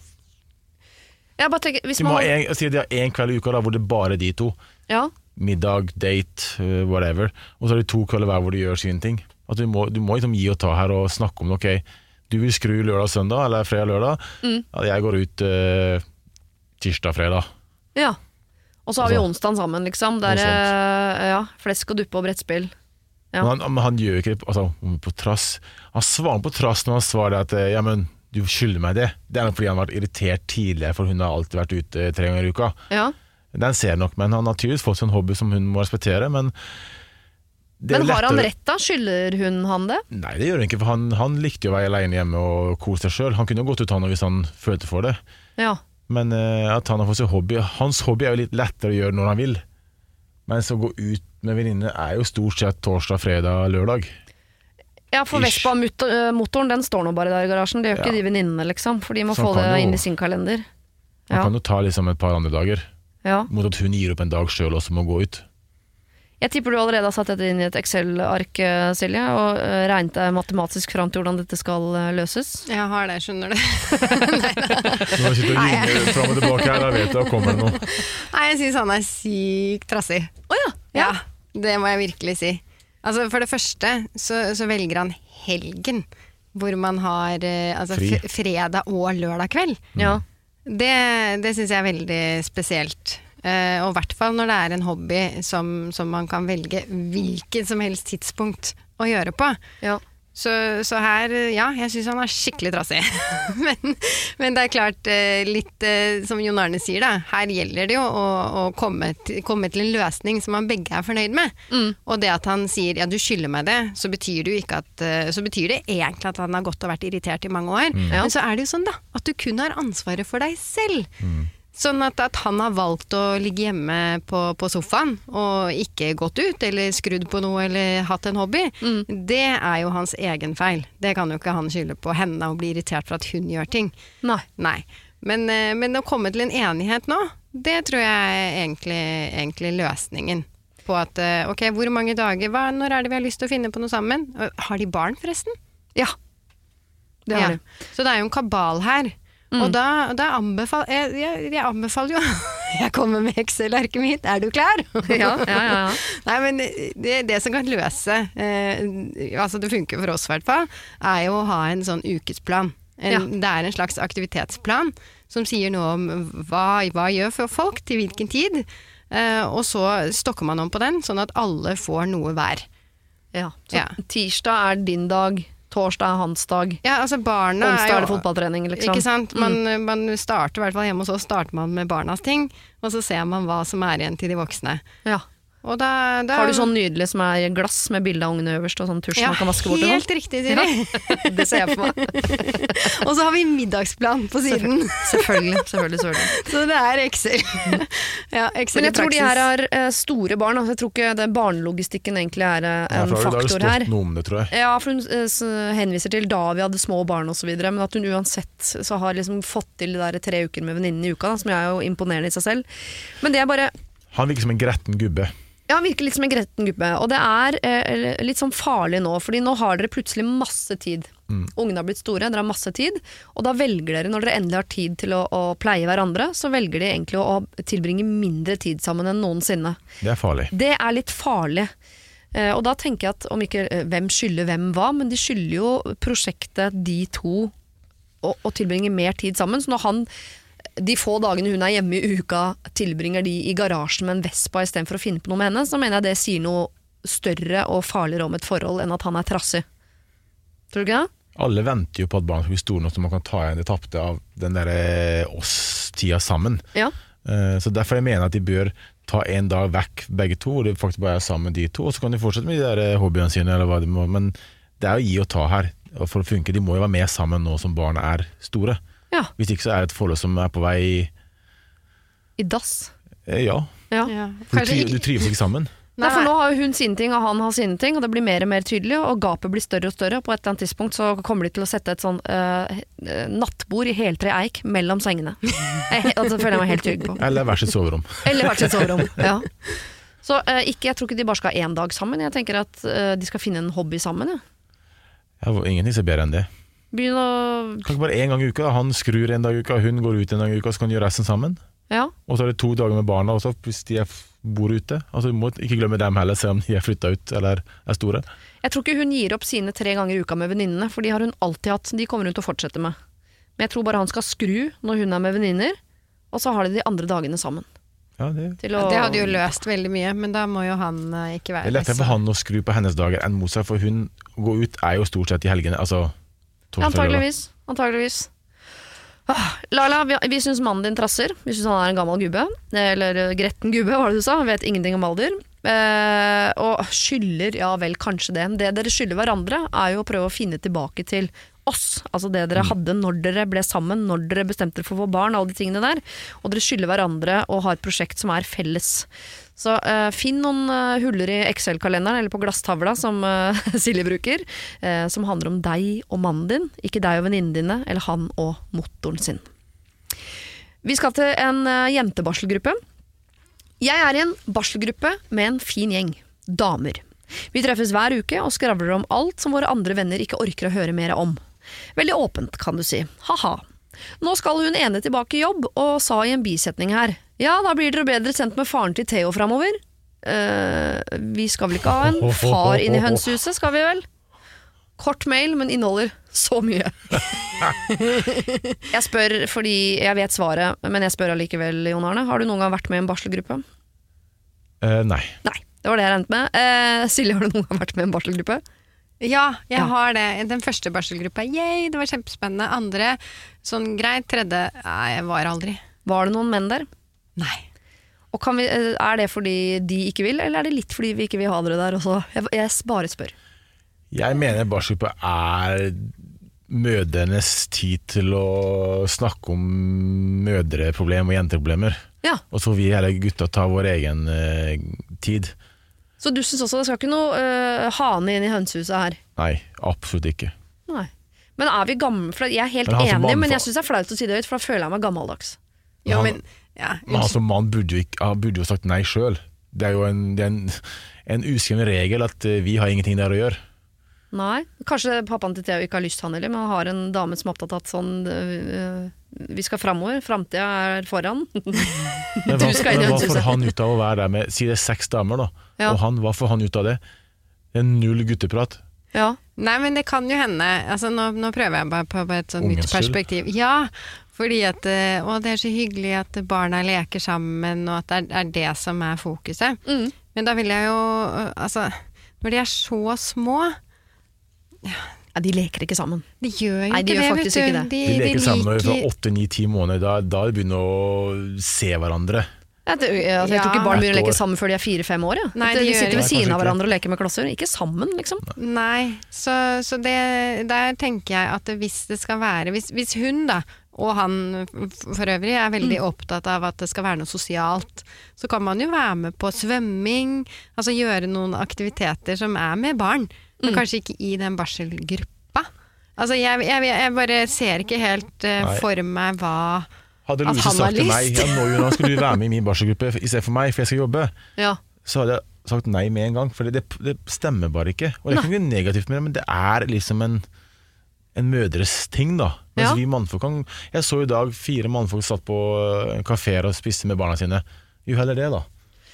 Jeg bare tenker, hvis man si de har en kveld i uka da, hvor det er bare de to ja, Middag, date, eh, whatever Og så har de to kvelder hver hvor de gjør sine ting At du må, du må liksom gi og ta her og snakke om det, Ok, du vil skru lørdag og søndag Eller fredag og lørdag Mm. Jeg går ut eh, tirsdag, fredag ja. Og så har vi Altså- onsdagen sammen, liksom. Der, eh, ja, flesk og duppe og brettspill. Ja. Men, han, men han gjør ikke det altså, på trass Han svarer på trass når han svarer at eh, Ja, men du skylder meg det Det er nok fordi han har vært irritert tidligere For hun har alltid vært ute tre ganger i uka Ja. Den ser nok, men han har tydeligvis fått en hobby som hun må respektere. Men Men har han rett da? Skylder hun han det? Nei, det gjør han ikke, for han, han likte jo å være alene hjemme og kose seg sjøl. Han kunne jo gått ut han hvis han følte for det. Ja. Men uh, at han har fått seg hobby Hans hobby er jo litt lettere å gjøre når han vil. Mens å gå ut med venninner er jo stort sett torsdag, fredag, lørdag. Ja, for Vespa-motoren den står nå bare der i garasjen. Det gjør ikke de venninnene, liksom. For de må Så få det jo- inn i sin kalender. Han Ja. kan jo ta liksom et par andre dager, Ja. mot at hun gir opp en dag sjøl også med å gå ut. Jeg tipper du allerede har satt dette inn i et Excel-ark, eh, Silje, og eh, regnet deg matematisk fram til hvordan dette skal eh, løses. Jeg har det, skjønner du. Nei da. Nå sitter og ringer fram og tilbake her, da vet jeg da kommer det noe. Nei, jeg syns han er sykt trassig. Å ja. Ja, det må jeg virkelig si. Altså, for det første så, så velger han helgen, hvor man har altså, fredag og lørdag kveld. ja. Det, det syns jeg er veldig spesielt. Uh, og i hvert fall når det er en hobby som, som man kan velge hvilket som helst tidspunkt å gjøre på. ja. Så, så her, ja, jeg syns han er skikkelig trassig. men, men det er klart, eh, litt eh, som Jon Arne sier, da. Her gjelder det jo å, å komme, til, komme til en løsning som man begge er fornøyd med. Mm. Og det at han sier ja, du skylder meg det, så betyr det jo ikke at eh, Så betyr det egentlig at han har gått og vært irritert i mange år. Mm. Men så er det jo sånn, da, at du kun har ansvaret for deg selv. Sånn at, at han har valgt å ligge hjemme på, på sofaen og ikke gått ut eller skrudd på noe eller hatt en hobby, det er jo hans egen feil. Det kan jo ikke han skylde på henne og bli irritert for at hun gjør ting. Nei. Nei. Men, eh, men å komme til en enighet nå, det tror jeg er egentlig, egentlig løsningen. På at eh, ok, hvor mange dager, hva, når er det vi har lyst til å finne på noe sammen? Har de barn, forresten? Ja. Det har Ja. de. Så det er jo en kabal her. Og da, da anbefaler jeg, jeg, jeg anbefaler jo Jeg kommer med Excel-arket mitt, er du klar? Ja, ja, ja, ja. Nei, men det, det som kan løse eh, Altså det funker for oss i hvert fall, er jo å ha en sånn ukesplan. En, Ja. Det er en slags aktivitetsplan som sier noe om hva, hva gjør for folk, til hvilken tid. Eh, og så stokker man om på den, sånn at alle får noe hver. ja. Så Ja. tirsdag er din dag, torsdag er hans dag, Ja, altså barna onsdag er det fotballtrening, liksom. Ikke sant? Man, man starter i hvert fall hjemme hos oss starter man med barnas ting, og så ser man hva som er igjen til de voksne. Ja. Og da, da Har du sånn nydelig som er glass med bilde av ungene øverst og sånn tusj ja, man kan vaske bort? helt riktig, Siri. Ja, Det ser jeg for meg. og så har vi middagsplan på siden. Selvfølgelig. selvfølgelig, selvfølgelig. så det er Excel. ja, Excel Men i jeg tror de her har eh, store barn. Altså, jeg tror ikke det barnelogistikken egentlig er eh, Ja, en for det faktor her. noe det, tror jeg. Ja, for hun eh, henviser til da vi hadde små barn osv., men at hun uansett så har liksom fått til de der tre uker med venninnen i uka, da, som er jo imponerende i seg selv. Men det er bare Han virker som en gretten gubbe. Ja, han virker litt som en gretten gubbe. Og det er eh, litt sånn farlig nå, fordi nå har dere plutselig masse tid. Ungene har blitt store, dere har masse tid, og da velger dere, når dere endelig har tid til å, å pleie hverandre, så velger de egentlig å, å tilbringe mindre tid sammen enn noensinne. Det er farlig. Det er litt farlig. Eh, og da tenker jeg at om ikke eh, hvem skylder hvem hva, men de skylder jo prosjektet de to å, å tilbringe mer tid sammen. Så når han de få dagene hun er hjemme i uka, tilbringer de i garasjen med en Vespa istedenfor å finne på noe med henne, så mener jeg det sier noe større og farligere om et forhold enn at han er trassig. Tror du ikke det? Alle venter jo på at barn skal bli store nok så man kan ta igjen det tapte av den der eh, oss-tida sammen. Ja. Eh, Så Derfor jeg mener at de bør ta en dag vekk begge to, og det faktisk bare er sammen de to. Og så kan de fortsette med de der eh, hobbyene sine, eller hva de må. Men det er jo gi og ta her. Og for å funke, De må jo være med sammen nå som barna er store. Ja. Hvis ikke så er det et forhold som er på vei I dass. eh, Ja. Ja. For du, tri du trives ikke sammen. Nei, for nå har hun sine ting, og han har sine ting, og det blir mer og mer tydelig, og gapet blir større og større. På et eller annet tidspunkt så kommer de til å sette et sånn eh, nattbord i heltre eik mellom sengene. Jeg, altså, det føler jeg meg helt trygg på. Eller hvert sitt soverom. Eller hvert sitt soverom. Ja. Så uh, ikke, jeg tror ikke de bare skal ha én dag sammen, jeg tenker at uh, de skal finne en hobby sammen. Ja. Ja, ingenting ser er bedre enn det. Begynn å Kan ikke bare én gang i uka. Han skrur en dag i uka, hun går ut en dag i uka, så kan de gjøre resten sammen. Ja. Og så er det to dager med barna også, hvis de er, bor ute. Altså, Du må ikke glemme dem heller, selv om de er flytta ut eller er store. Jeg tror ikke hun gir opp sine tre ganger i uka med venninnene, for de har hun alltid hatt. De kommer hun til å fortsette med. Men jeg tror bare han skal skru når hun er med venninner, og så har de de andre dagene sammen. Ja, det, å, Det hadde jo løst veldig mye, men da må jo han ikke ikke det er lettere for han å skru på hennes dager enn mot seg, for hun går ut er jo stort sett i helgene. Altså. Antageligvis. Antageligvis. Lala, vi, vi syns mannen din trasser. Vi syns han er en gammel gubbe. Eller eh, gretten gubbe, var det du sa? Vet ingenting om alder. Eh, og skylder, ja vel, kanskje det. Det dere skylder hverandre, er jo å prøve å finne tilbake til oss. Altså det dere hadde når dere ble sammen, når dere bestemte dere for å få barn, alle de tingene der. Og dere skylder hverandre å ha et prosjekt som er felles. Så uh, finn noen uh, huller i Excel-kalenderen eller på glasstavla, som eh, Silje bruker, som handler om deg og mannen din, ikke deg og venninnene dine, eller han og motoren sin. Vi skal til en jentebarselgruppe. Jeg er i en barselgruppe med en fin gjeng. Damer. Vi treffes hver uke og skravler om alt som våre andre venner ikke orker å høre mer om. Veldig åpent, kan du si. Ha-ha. Nå skal hun ene tilbake i jobb, og sa i en bisetning her Ja, da blir dere bedre sendt med faren til Theo framover. Eh, vi skal vel ikke ha en far inn i hønsehuset, skal vi vel? Kort mail, men inneholder så mye. jeg spør fordi jeg vet svaret, men jeg spør allikevel, Jon Arne. Har du noen gang vært med i en barselgruppe? Eh, nei. Nei, det var det jeg regnet med. Eh, Silje, har du noen gang vært med i en barselgruppe? Ja, jeg Ja. har det. Den første barselgruppa, yay, det var kjempespennende. Andre, sånn greit. Tredje, nei, jeg var aldri. Var det noen menn der? Nei. Og kan vi, eh, Er det fordi de ikke vil, eller er det litt fordi vi ikke vil ha dere der også? Jeg, jeg bare spør. Jeg mener barselgruppe er mødrenes tid til å snakke om mødreproblemer og jenteproblemer. Ja, Og så får vi hele gutta ta vår egen eh, tid. Så du syns også det skal ikke noe eh, hane inn i hønsehuset her? Nei, absolutt ikke. Nei. Men er vi gamle? For jeg er helt Men enig, men jeg syns det er flaut å si det høyt, for da føler jeg meg gammeldags. Ja, Han- men ja, Men altså, man burde jo, ikke, burde jo sagt nei sjøl. Det er jo en, det er en, en uskreven regel at eh, vi har ingenting der å gjøre. Nei, Kanskje pappaen til Theo ikke har lyst, han heller, men han har en dame som er opptatt av at sånn øh, Vi skal framover, framtida er foran. Men Du hva, skal inn i men hva får han ut av å være der med Si det er seks damer, da. Ja. Og han, hva får han ut av det? Det er null gutteprat. ja. Nei, men det kan jo hende. Altså, nå, nå prøver jeg bare på, på et sånt nytt perspektiv. Ja, fordi at eh, Å, det er så hyggelig at barna leker sammen, og at det er, er det som er fokuset. Mm. Men da vil jeg jo øh, Altså, når de er så små ja, De leker ikke sammen. De gjør jo Nei, de ikke gjør det, faktisk vet ikke du. det. De, De leker sammen når de er åtte, ni, ti måneder. Da, da de begynner å se hverandre. Jeg, tror- jeg, jeg tror ikke barn begynner å leke sammen før de er fire-fem år. Ja. Nei, de de sitter ved siden av hverandre og leker med klosser. Ikke sammen, liksom. Nei, så, så det, der tenker jeg at hvis det skal være Hvis, hvis hun da, og han for øvrig, er veldig Mm. opptatt av at det skal være noe sosialt, så kan man jo være med på svømming, altså gjøre noen aktiviteter som er med barn, men Mm. kanskje ikke i den barselgruppa. Altså jeg, jeg, jeg bare ser ikke helt uh, for meg hva Hadde Louise sagt til meg ja, nå Jonas, skal du være med i min barselgruppe istedenfor meg, for jeg skal jobbe, Ja. så hadde jeg sagt nei med en gang. For det, det stemmer bare ikke. Og det er ikke noe negativt med det, men det er liksom en, en mødres ting, da. Mens Ja. vi mannfolk kan Jeg så i dag fire mannfolk satt på eh, kafeer og spiste med barna sine. Jo heller det, da.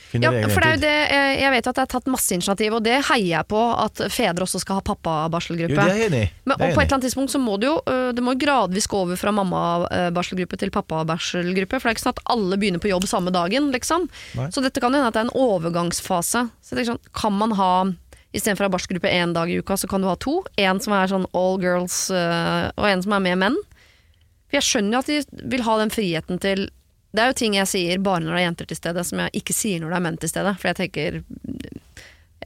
Finner Ja, for det er jo det, eh, jeg vet jo at det er tatt masse initiativ, og det heier jeg på at fedre også skal ha Jo, pappabarselgruppe. det er enig. Men, og på et enig eller annet tidspunkt så må det jo øh, Det må jo gradvis gå over fra mammabarselgruppe til pappabarselgruppe. For det er ikke sånn at alle begynner på jobb samme dagen, liksom. Nei. Så dette kan jo hende at det er en overgangsfase. Så det er sånn, kan man ha Istedenfor å ha barselgruppe én dag i uka, så kan du ha to. En som er sånn all girls, øh, og en som er med menn. For jeg skjønner jo at de vil ha den friheten til Det er jo ting jeg sier bare når det er jenter til stede, som jeg ikke sier når det er menn til stede. For jeg tenker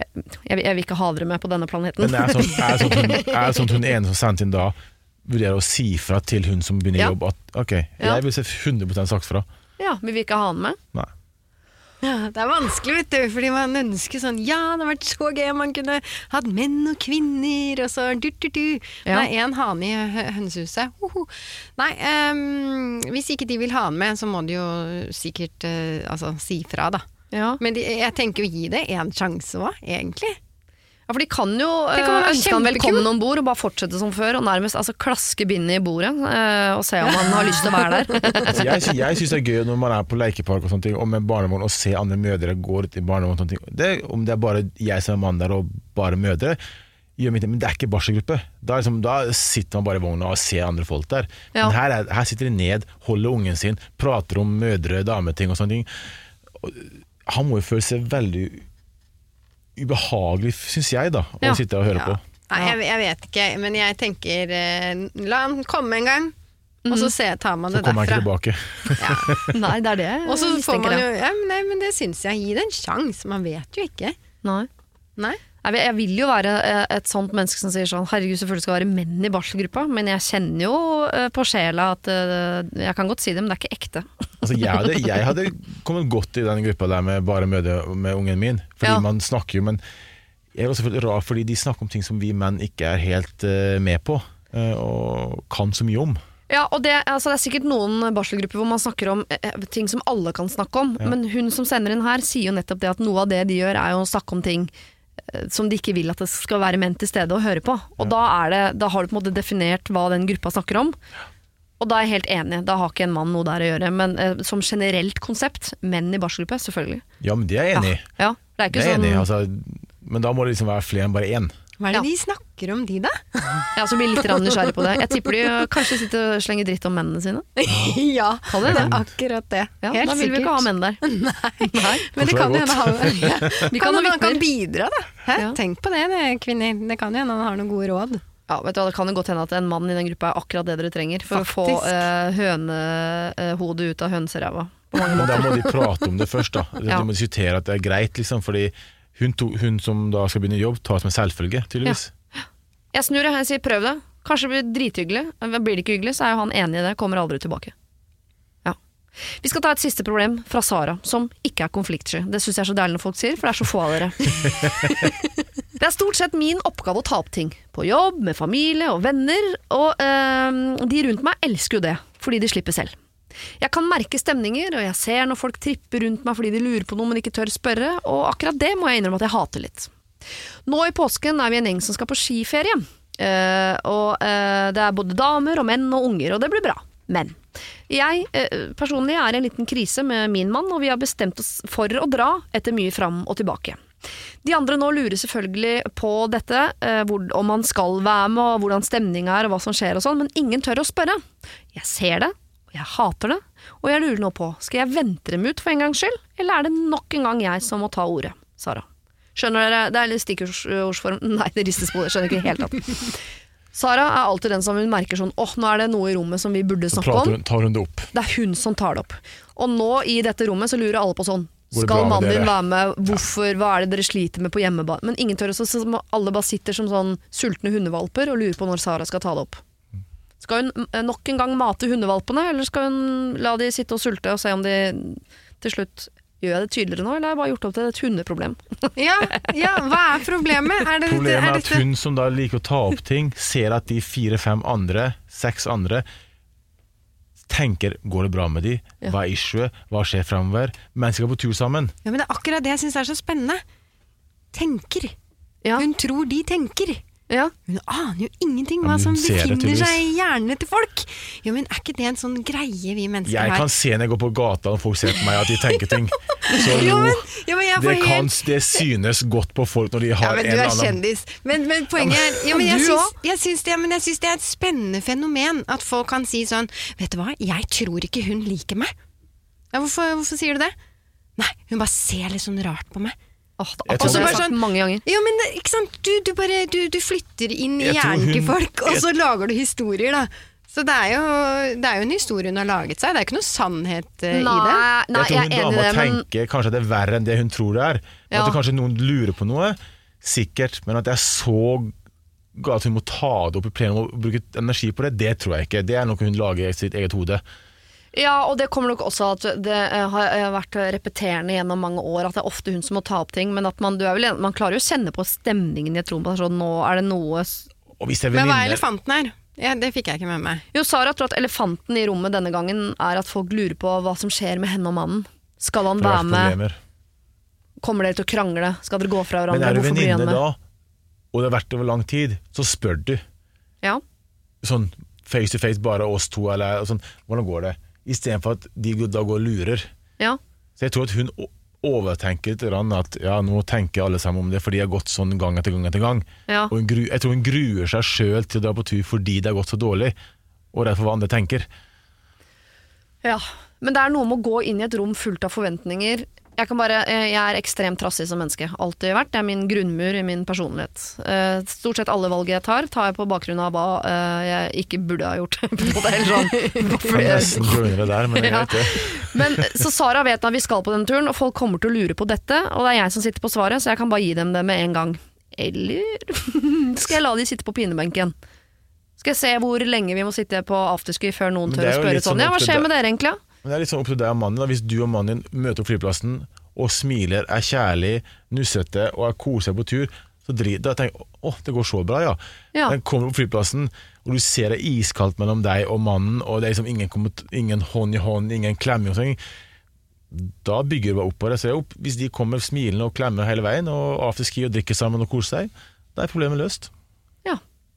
Jeg, jeg, vil- ikke ha dere med på denne planeten. Men det er sånn, er sånn, hun, sånn ene som sendte inn da, vurderer å si fra til hun som begynner Ja. jobb at ok, jeg vil se 100 sagt fra. Ja, Vi vil ikke ha han med. Nei. Ja, det er vanskelig, vet du, fordi man ønsker sånn Ja, det hadde vært så gøy man kunne hatt menn og kvinner, og så du, du, du. Ja. Nei, én hane i hønsehuset. hønsehuset. Hoho. Nei, um, hvis ikke de vil ha han med, så må de jo sikkert uh, altså, si fra, da. Ja. Men de, jeg tenker å gi det en sjanse òg, egentlig. Ja, for de kan jo kan øh, ønske han velkommen om bord og bare fortsette som før, og nærmest altså, klaske bindet i bordet øh, og se om han har lyst til å være der. Altså, jeg jeg syns det er gøy når man er på lekepark og sånne ting, og med barnevogn og se andre mødre gå ut i barnevogn. og sånne ting. Det, om det er bare jeg som er mann der og bare mødre, gjør mitt, men det er ikke barselgruppe. Da, liksom, da sitter man bare i vogna og ser andre folk der. Ja. Men her, er, her sitter de ned, holder ungen sin, prater om mødre, dameting og sånne ting. Og, han må jo føle seg veldig ubehagelig, syns jeg, da, å Ja. sitte og høre Ja. på. Nei, jeg, jeg vet ikke, men jeg tenker eh, La han komme en gang. og så ser, tar man det derfra. Så kommer kommer han ikke derfra. tilbake. Nei, det er det jeg Og så får mistenker. man det. jo ja, men, nei, men det syns jeg. Gi det en sjanse. Man vet jo ikke. Nei. Nei. Jeg vil, jo være eh, et sånt menneske som sier sånn Herregud, selvfølgelig skal det være menn i barselgruppa, men jeg kjenner jo eh, på sjela at eh, Jeg kan godt si det, men det er ikke ekte. Altså, jeg, hadde, jeg hadde kommet godt i den gruppa der med bare mødre med ungen min. Fordi Ja. man snakker jo, men jeg er også selvfølgelig rar fordi de snakker om ting som vi menn ikke er helt med på, og kan så mye om. Ja, og det, altså, det er sikkert noen barselgrupper hvor man snakker om eh, ting som alle kan snakke om, men hun som sender inn her sier jo nettopp det at noe av det de gjør er jo å snakke om ting som de ikke vil at det skal være menn til stede og høre på. Og da, er det, da har du på en måte definert hva den gruppa snakker om. Og da er jeg helt enig, da har ikke en mann noe der å gjøre. Men eh, som generelt konsept, menn i barselgruppe, selvfølgelig. Ja, men det er jeg enig i. Ja, det er Det er sånn enig altså, men da må det liksom være flere enn bare én. Hva er det Ja. de snakker om, de da? Ja, så blir litt nysgjerrig på det. Jeg tipper de kanskje sitter og slenger dritt om mennene sine. ja, Kan det det er akkurat det. Ja, Helt da vil vi ikke ha menn der. Nei. Men det kan jo hende han ja. Vi kan kan han kan bidra, da. Hæ? Ja. Tenk på det, det, kvinner. Det kan jo hende han har noen gode råd. Ja, vet du hva, Det kan jo godt hende at en mann i den gruppa er akkurat det dere trenger for Faktisk. å få øh, hønehodet ut av hønseræva. På Men da må de prate om det først. da Ja. De må diskutere at det er greit, liksom. Fordi hun, to, hun som da skal begynne i jobb, tar det som en selvfølge, tydeligvis. Jeg snur og sier prøv det. Kanskje det blir drithyggelig. Blir det ikke hyggelig, så er jo han enig i det. Kommer aldri tilbake. Ja. Vi skal ta et siste problem fra Sara, som ikke er konfliktsky. Det syns jeg er så deilig når folk sier, for det er så få av dere. Det er stort sett min oppgave å ta opp ting. På jobb, med familie og venner. Og øh, de rundt meg elsker jo det, fordi de slipper selv. Jeg kan merke stemninger, og jeg ser når folk tripper rundt meg fordi de lurer på noe, men ikke tør spørre, og akkurat det må jeg innrømme at jeg hater litt. Nå i påsken er vi en gjeng som skal på skiferie. uh, og uh, det er både damer og menn og unger, og det blir bra. Men jeg uh, personlig er i en liten krise med min mann, og vi har bestemt oss for å dra etter mye fram og tilbake. De andre nå lurer selvfølgelig på dette, hvor, om man skal være med, og hvordan stemninga er, og hva som skjer og sånn, men ingen tør å spørre. Jeg ser det, jeg hater det, og jeg lurer nå på, skal jeg vente dem ut for en gangs skyld, eller er det nok en gang jeg som må ta ordet? Sara. Skjønner dere? Det er litt stikkordsform. Nei, det ristes på det. Skjønner ikke i det hele tatt. Sara er alltid den som hun merker sånn åh, nå er det noe i rommet som vi burde snakke om. hun, tar hun det opp. Det er hun som tar det opp. Og nå i dette rommet så lurer alle på sånn Skal mannen din være med? Hvorfor? Hva er det dere sliter med på hjemmebane? Men ingen tør også, så alle bare sitter som sånn sultne hundevalper og lurer på når Sara skal ta det opp. Skal hun eh, nok en gang mate hundevalpene, eller skal hun la de sitte og sulte og se om de til slutt Gjør jeg det tydeligere nå, eller har jeg bare gjort opp til et hundeproblem? Ja, ja, hva er problemet? Er det, Problemet er er at hun som da liker å ta opp ting, ser at de fire-fem andre, seks andre, tenker går det bra med de, Ja. hva er issuet, hva skjer framover, Mennesker på tur sammen. Ja, men det er akkurat det jeg syns er så spennende. Tenker. Ja. Hun tror de tenker. Ja. Hun aner jo ingenting hva som befinner seg i hjernene til folk. Jo, men Er ikke det en sånn greie vi mennesker Jeg har? kan se når jeg går på gata og folk ser på meg at de tenker ting. Så Jo, jo, men, jo, men det, helt... det, kan, det synes godt på folk når de ja, en men en Du er annen kjendis. Men, men poenget er men jeg, syns, jeg, syns det, men jeg syns det er et spennende fenomen at folk kan si sånn Vet du hva, jeg tror ikke hun liker meg. Ja, hvorfor, hvorfor sier du det? Nei, hun bare ser litt sånn rart på meg. Åh, det har jeg Bare sagt sånn- mange ganger. Jo, men det- ikke sant? Du, du bare du, du flytter inn i Jeg hjernen til folk, og så lager du historier, da. Så det er, jo, det er jo en historie hun har laget seg. Det er ikke noe sannhet nei, i det. Nei, nei, jeg tror hun da må dama det, men tenker kanskje at det er verre enn det hun tror det er. Ja. At det kanskje noen lurer på noe, sikkert, men at det er så galt at hun må ta det opp i plenum og bruke energi på det, det tror jeg ikke. Det er noe hun lager i sitt eget hode. Ja, og det kommer nok også at det eh, har eh, vært repeterende gjennom mange år at det er ofte hun som må ta opp ting, men at man, du er vel, man klarer jo å kjenne på stemningen i et rom. Altså, nå er det noe Og hvis det er Men hva er elefanten her? Ja, det fikk jeg ikke med meg. Jo, Sara tror at elefanten i rommet denne gangen er at folk lurer på hva som skjer med henne og mannen. Skal han være med? problemer. Kommer dere til å krangle? Skal dere gå fra hverandre? Men er du venninne da, og det har vært over lang tid, så spør du. Ja. Sånn face to face, bare oss to, eller sånn. Hvordan går det? Istedenfor at de da går og lurer. ja. Så jeg tror at hun overtenker litt at ja, nå tenker alle sammen om det, fordi de har gått sånn gang etter gang etter gang. Ja. Og gru, jeg tror hun gruer seg sjøl til å dra på tur fordi det har gått så dårlig, og redd for hva andre tenker. Ja, men det er noe med å gå inn i et rom fullt av forventninger. Jeg, kan bare, eh, jeg er ekstremt trassig som menneske. Alltid vært. Det er min grunnmur i min personlighet. Eh, Stort sett alle valg jeg tar, tar jeg på bakgrunn av hva eh, jeg ikke burde ha gjort. på det sånn. Jeg kan nesten grunnere der, men jeg Ja. vet det. Men Så Sara vet at vi skal på denne turen, og folk kommer til å lure på dette. Og det er jeg som sitter på svaret, så jeg kan bare gi dem det med en gang. Eller skal jeg la de sitte på pinebenken? Skal jeg se hvor lenge vi må sitte på afterski før noen tør å er spørre sånn. sånn Ja, hva skjer med dere egentlig? Ja?» Men det er litt sånn opp til deg og mannen. Da. Hvis du og mannen din møter opp flyplassen og smiler, er kjærlig, nussete og er koser på tur, så drit da tenker jeg åh, det går så bra, ja. Ja. Den kommer på flyplassen, og du ser det iskaldt mellom deg og mannen, og det er liksom ingen, ingen hånd i hånd, ingen klemming og sånn, da bygger du bare opp på det. Så opp, hvis de kommer smilende og klemmer hele veien, og afterski og drikker sammen og koser seg, da er problemet løst.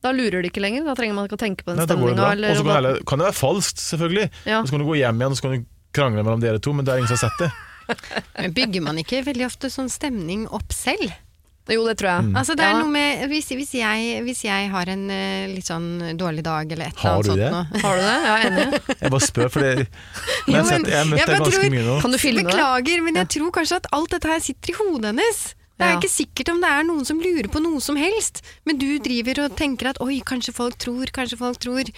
Da lurer de ikke lenger. Da trenger man ikke å tenke på den det stemninga. Og så kan, kan det være falskt, selvfølgelig. Ja. Og så kan du gå hjem igjen og så kan du krangle mellom dere to, men det er ingen som har sett det. Men bygger man ikke veldig ofte sånn stemning opp selv? Jo, det tror jeg. Mm. Altså det er Ja. noe med, hvis, hvis, jeg, hvis jeg har en eh, litt sånn dårlig dag eller et eller annet sånt nå Har du det? Ja, enig. Jeg bare spør, for det, jeg, har men jeg har møtt deg ganske tror- mye nå. Kan du filme det? Beklager, men jeg tror kanskje at alt dette her sitter i hodet hennes. Det er Ja. ikke sikkert om det er noen som lurer på noe som helst, men du driver og tenker at oi, kanskje folk tror, kanskje folk tror.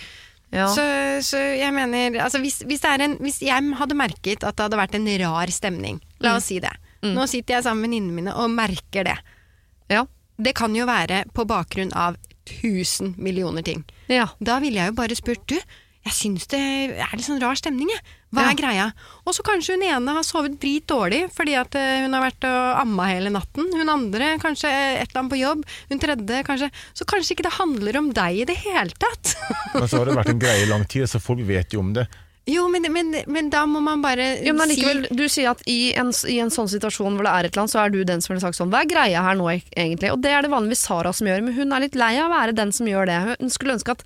Ja. Så, så jeg mener, altså hvis, hvis, er en, hvis jeg hadde merket at det hadde vært en rar stemning, la Mm. oss si det. Nå sitter jeg sammen med venninnene mine og merker det. ja. Det kan jo være på bakgrunn av tusen millioner ting. ja. Da ville jeg jo bare spurt du, jeg syns det er litt sånn rar stemning, jeg. Hva Ja. er greia? Og så kanskje hun ene har sovet dritdårlig fordi at eh, hun har vært og amma hele natten. Hun andre kanskje et eller annet på jobb. Hun tredje kanskje Så kanskje ikke det handler om deg i det hele tatt. Men så har det vært en greie i lang tid, så folk vet jo om det. Jo, men, men, men da må man bare Jo, men si du sier at i en, i en sånn situasjon hvor det er et eller annet, så er du den som ville sagt sånn Hva er greia her nå, egentlig? Og det er det vanligvis Sara som gjør, men hun er litt lei av å være den som gjør det. Hun skulle ønske at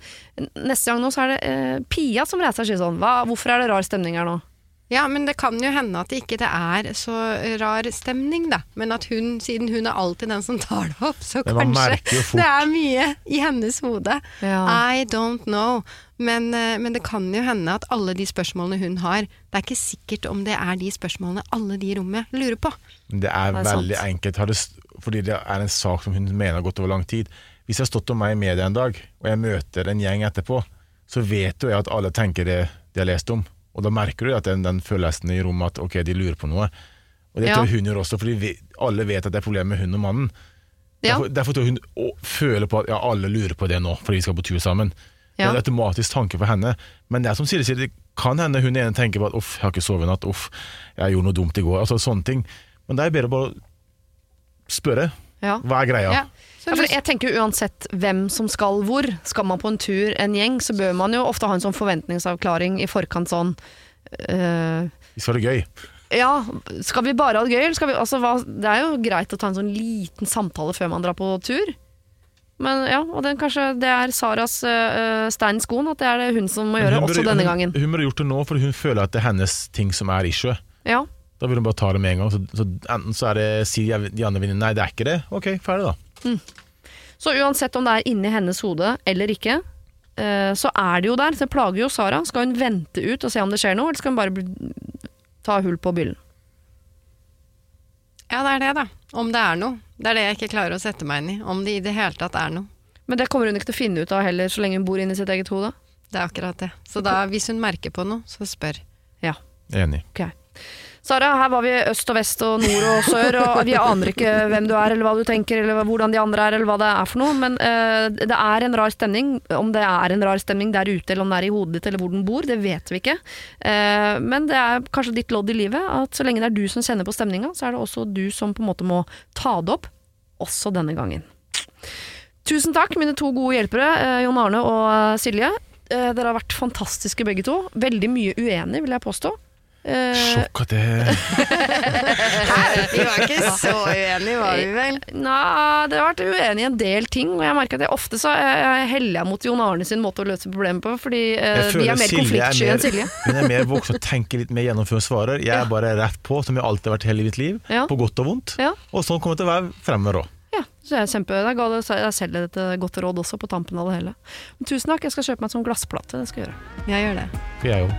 neste gang nå så er det eh, Pia som reiser seg og sier sånn Hva, Hvorfor er det rar stemning her nå? Ja, men det kan jo hende at det ikke det er så rar stemning, da. Men at hun, siden hun er alltid den som tar det opp, så kanskje det er mye i hennes hode. Ja. I don't know. Men, eh, men det kan jo hende at alle de spørsmålene hun har, det er ikke sikkert om det er de spørsmålene alle de i rommet lurer på. Det er Det er veldig sant. enkelt, har det, fordi det er en sak som hun mener har gått over lang tid. Hvis jeg har stått om meg i media en dag, og jeg møter en gjeng etterpå, så vet jo jeg at alle tenker det de har lest om. Og da merker du at den, den følelsen i rommet at ok, de lurer på noe. Og det Ja. tror hun gjør også, fordi vi, alle vet at det er problemer med hun og mannen. Ja. Derfor, derfor tror jeg hun å, føler på at ja, alle lurer på det nå, fordi vi skal på tur sammen. Det er en automatisk tanke for henne. Men det er som Silje sier, det kan hende hun ene tenker på at uff, jeg har ikke sovet i natt, uff, jeg gjorde noe dumt i går. Altså sånne ting. Men det er bedre å bare spørre. Ja. Hva er greia? Ja. Ja, for jeg tenker Uansett hvem som skal hvor, skal man på en tur, en gjeng, så bør man jo ofte ha en sånn forventningsavklaring i forkant sånn øh, Vi skal ha det gøy. Ja, skal vi bare ha det gøy, eller skal vi altså, hva, Det er jo greit å ta en sånn liten samtale før man drar på tur. Men ja, og den, kanskje det er Saras uh, stein i skoen, at det er det hun som må gjøre, hun også denne gangen. Hun burde gjort det nå, for hun føler at det er hennes ting som er issue. Ja, Da vil hun bare ta det med en gang. Så, så enten så er det sier de andre venninnene nei, det er ikke det. Ok, ferdig da. Så uansett om det er inni hennes hode eller ikke, eh, så er det jo der. Det plager jo Sara. Skal hun vente ut og se om det skjer noe, eller skal hun bare ta hull på byllen? Ja, det er det, da. Om det er noe. Det er det jeg ikke klarer å sette meg inn i. Om det i det hele tatt er noe. Men det kommer hun ikke til å finne ut av heller, så lenge hun bor inni sitt eget hode. Det er akkurat det. Så da, hvis hun merker på noe, så spør. Ja. Enig. Ok. Sara, her var vi øst og vest og nord og sør, og vi aner ikke hvem du er, eller hva du tenker, eller hvordan de andre er, eller hva det er for noe, men uh, det er en rar stemning. Om det er en rar stemning der ute, eller om det er i hodet ditt, eller hvor den bor, det vet vi ikke. Uh, men det er kanskje ditt lodd i livet, at så lenge det er du som kjenner på stemninga, så er det også du som på en måte må ta det opp, også denne gangen. Tusen takk, mine to gode hjelpere, eh, Jon Arne og Silje. Dere har vært fantastiske begge to. Veldig mye uenig, vil jeg påstå. Eh, Sjokk at det Vi var ikke så uenige, var vi vel? Nei, det har vært uenig i en del ting, og jeg merker at jeg ofte så jeg heller jeg mot Jon Arne sin måte å løse problemet på, fordi uh, Jeg vi er mer er konfliktsky enn Silje. Hun er mer voksen og tenker litt mer gjennom før hun svarer. Jeg er bare rett på, som jeg alltid har vært hele mitt liv. Ja. På godt og vondt. Ja. Og sånn kommer det til å være fremover òg. Ja, så jeg kjempe, jeg ga deg selv et eh, godt råd også på tampen av det hele. Men tusen takk, jeg skal kjøpe meg en sånn glassplate, det skal jeg gjøre. Jeg gjør det. Jeg òg.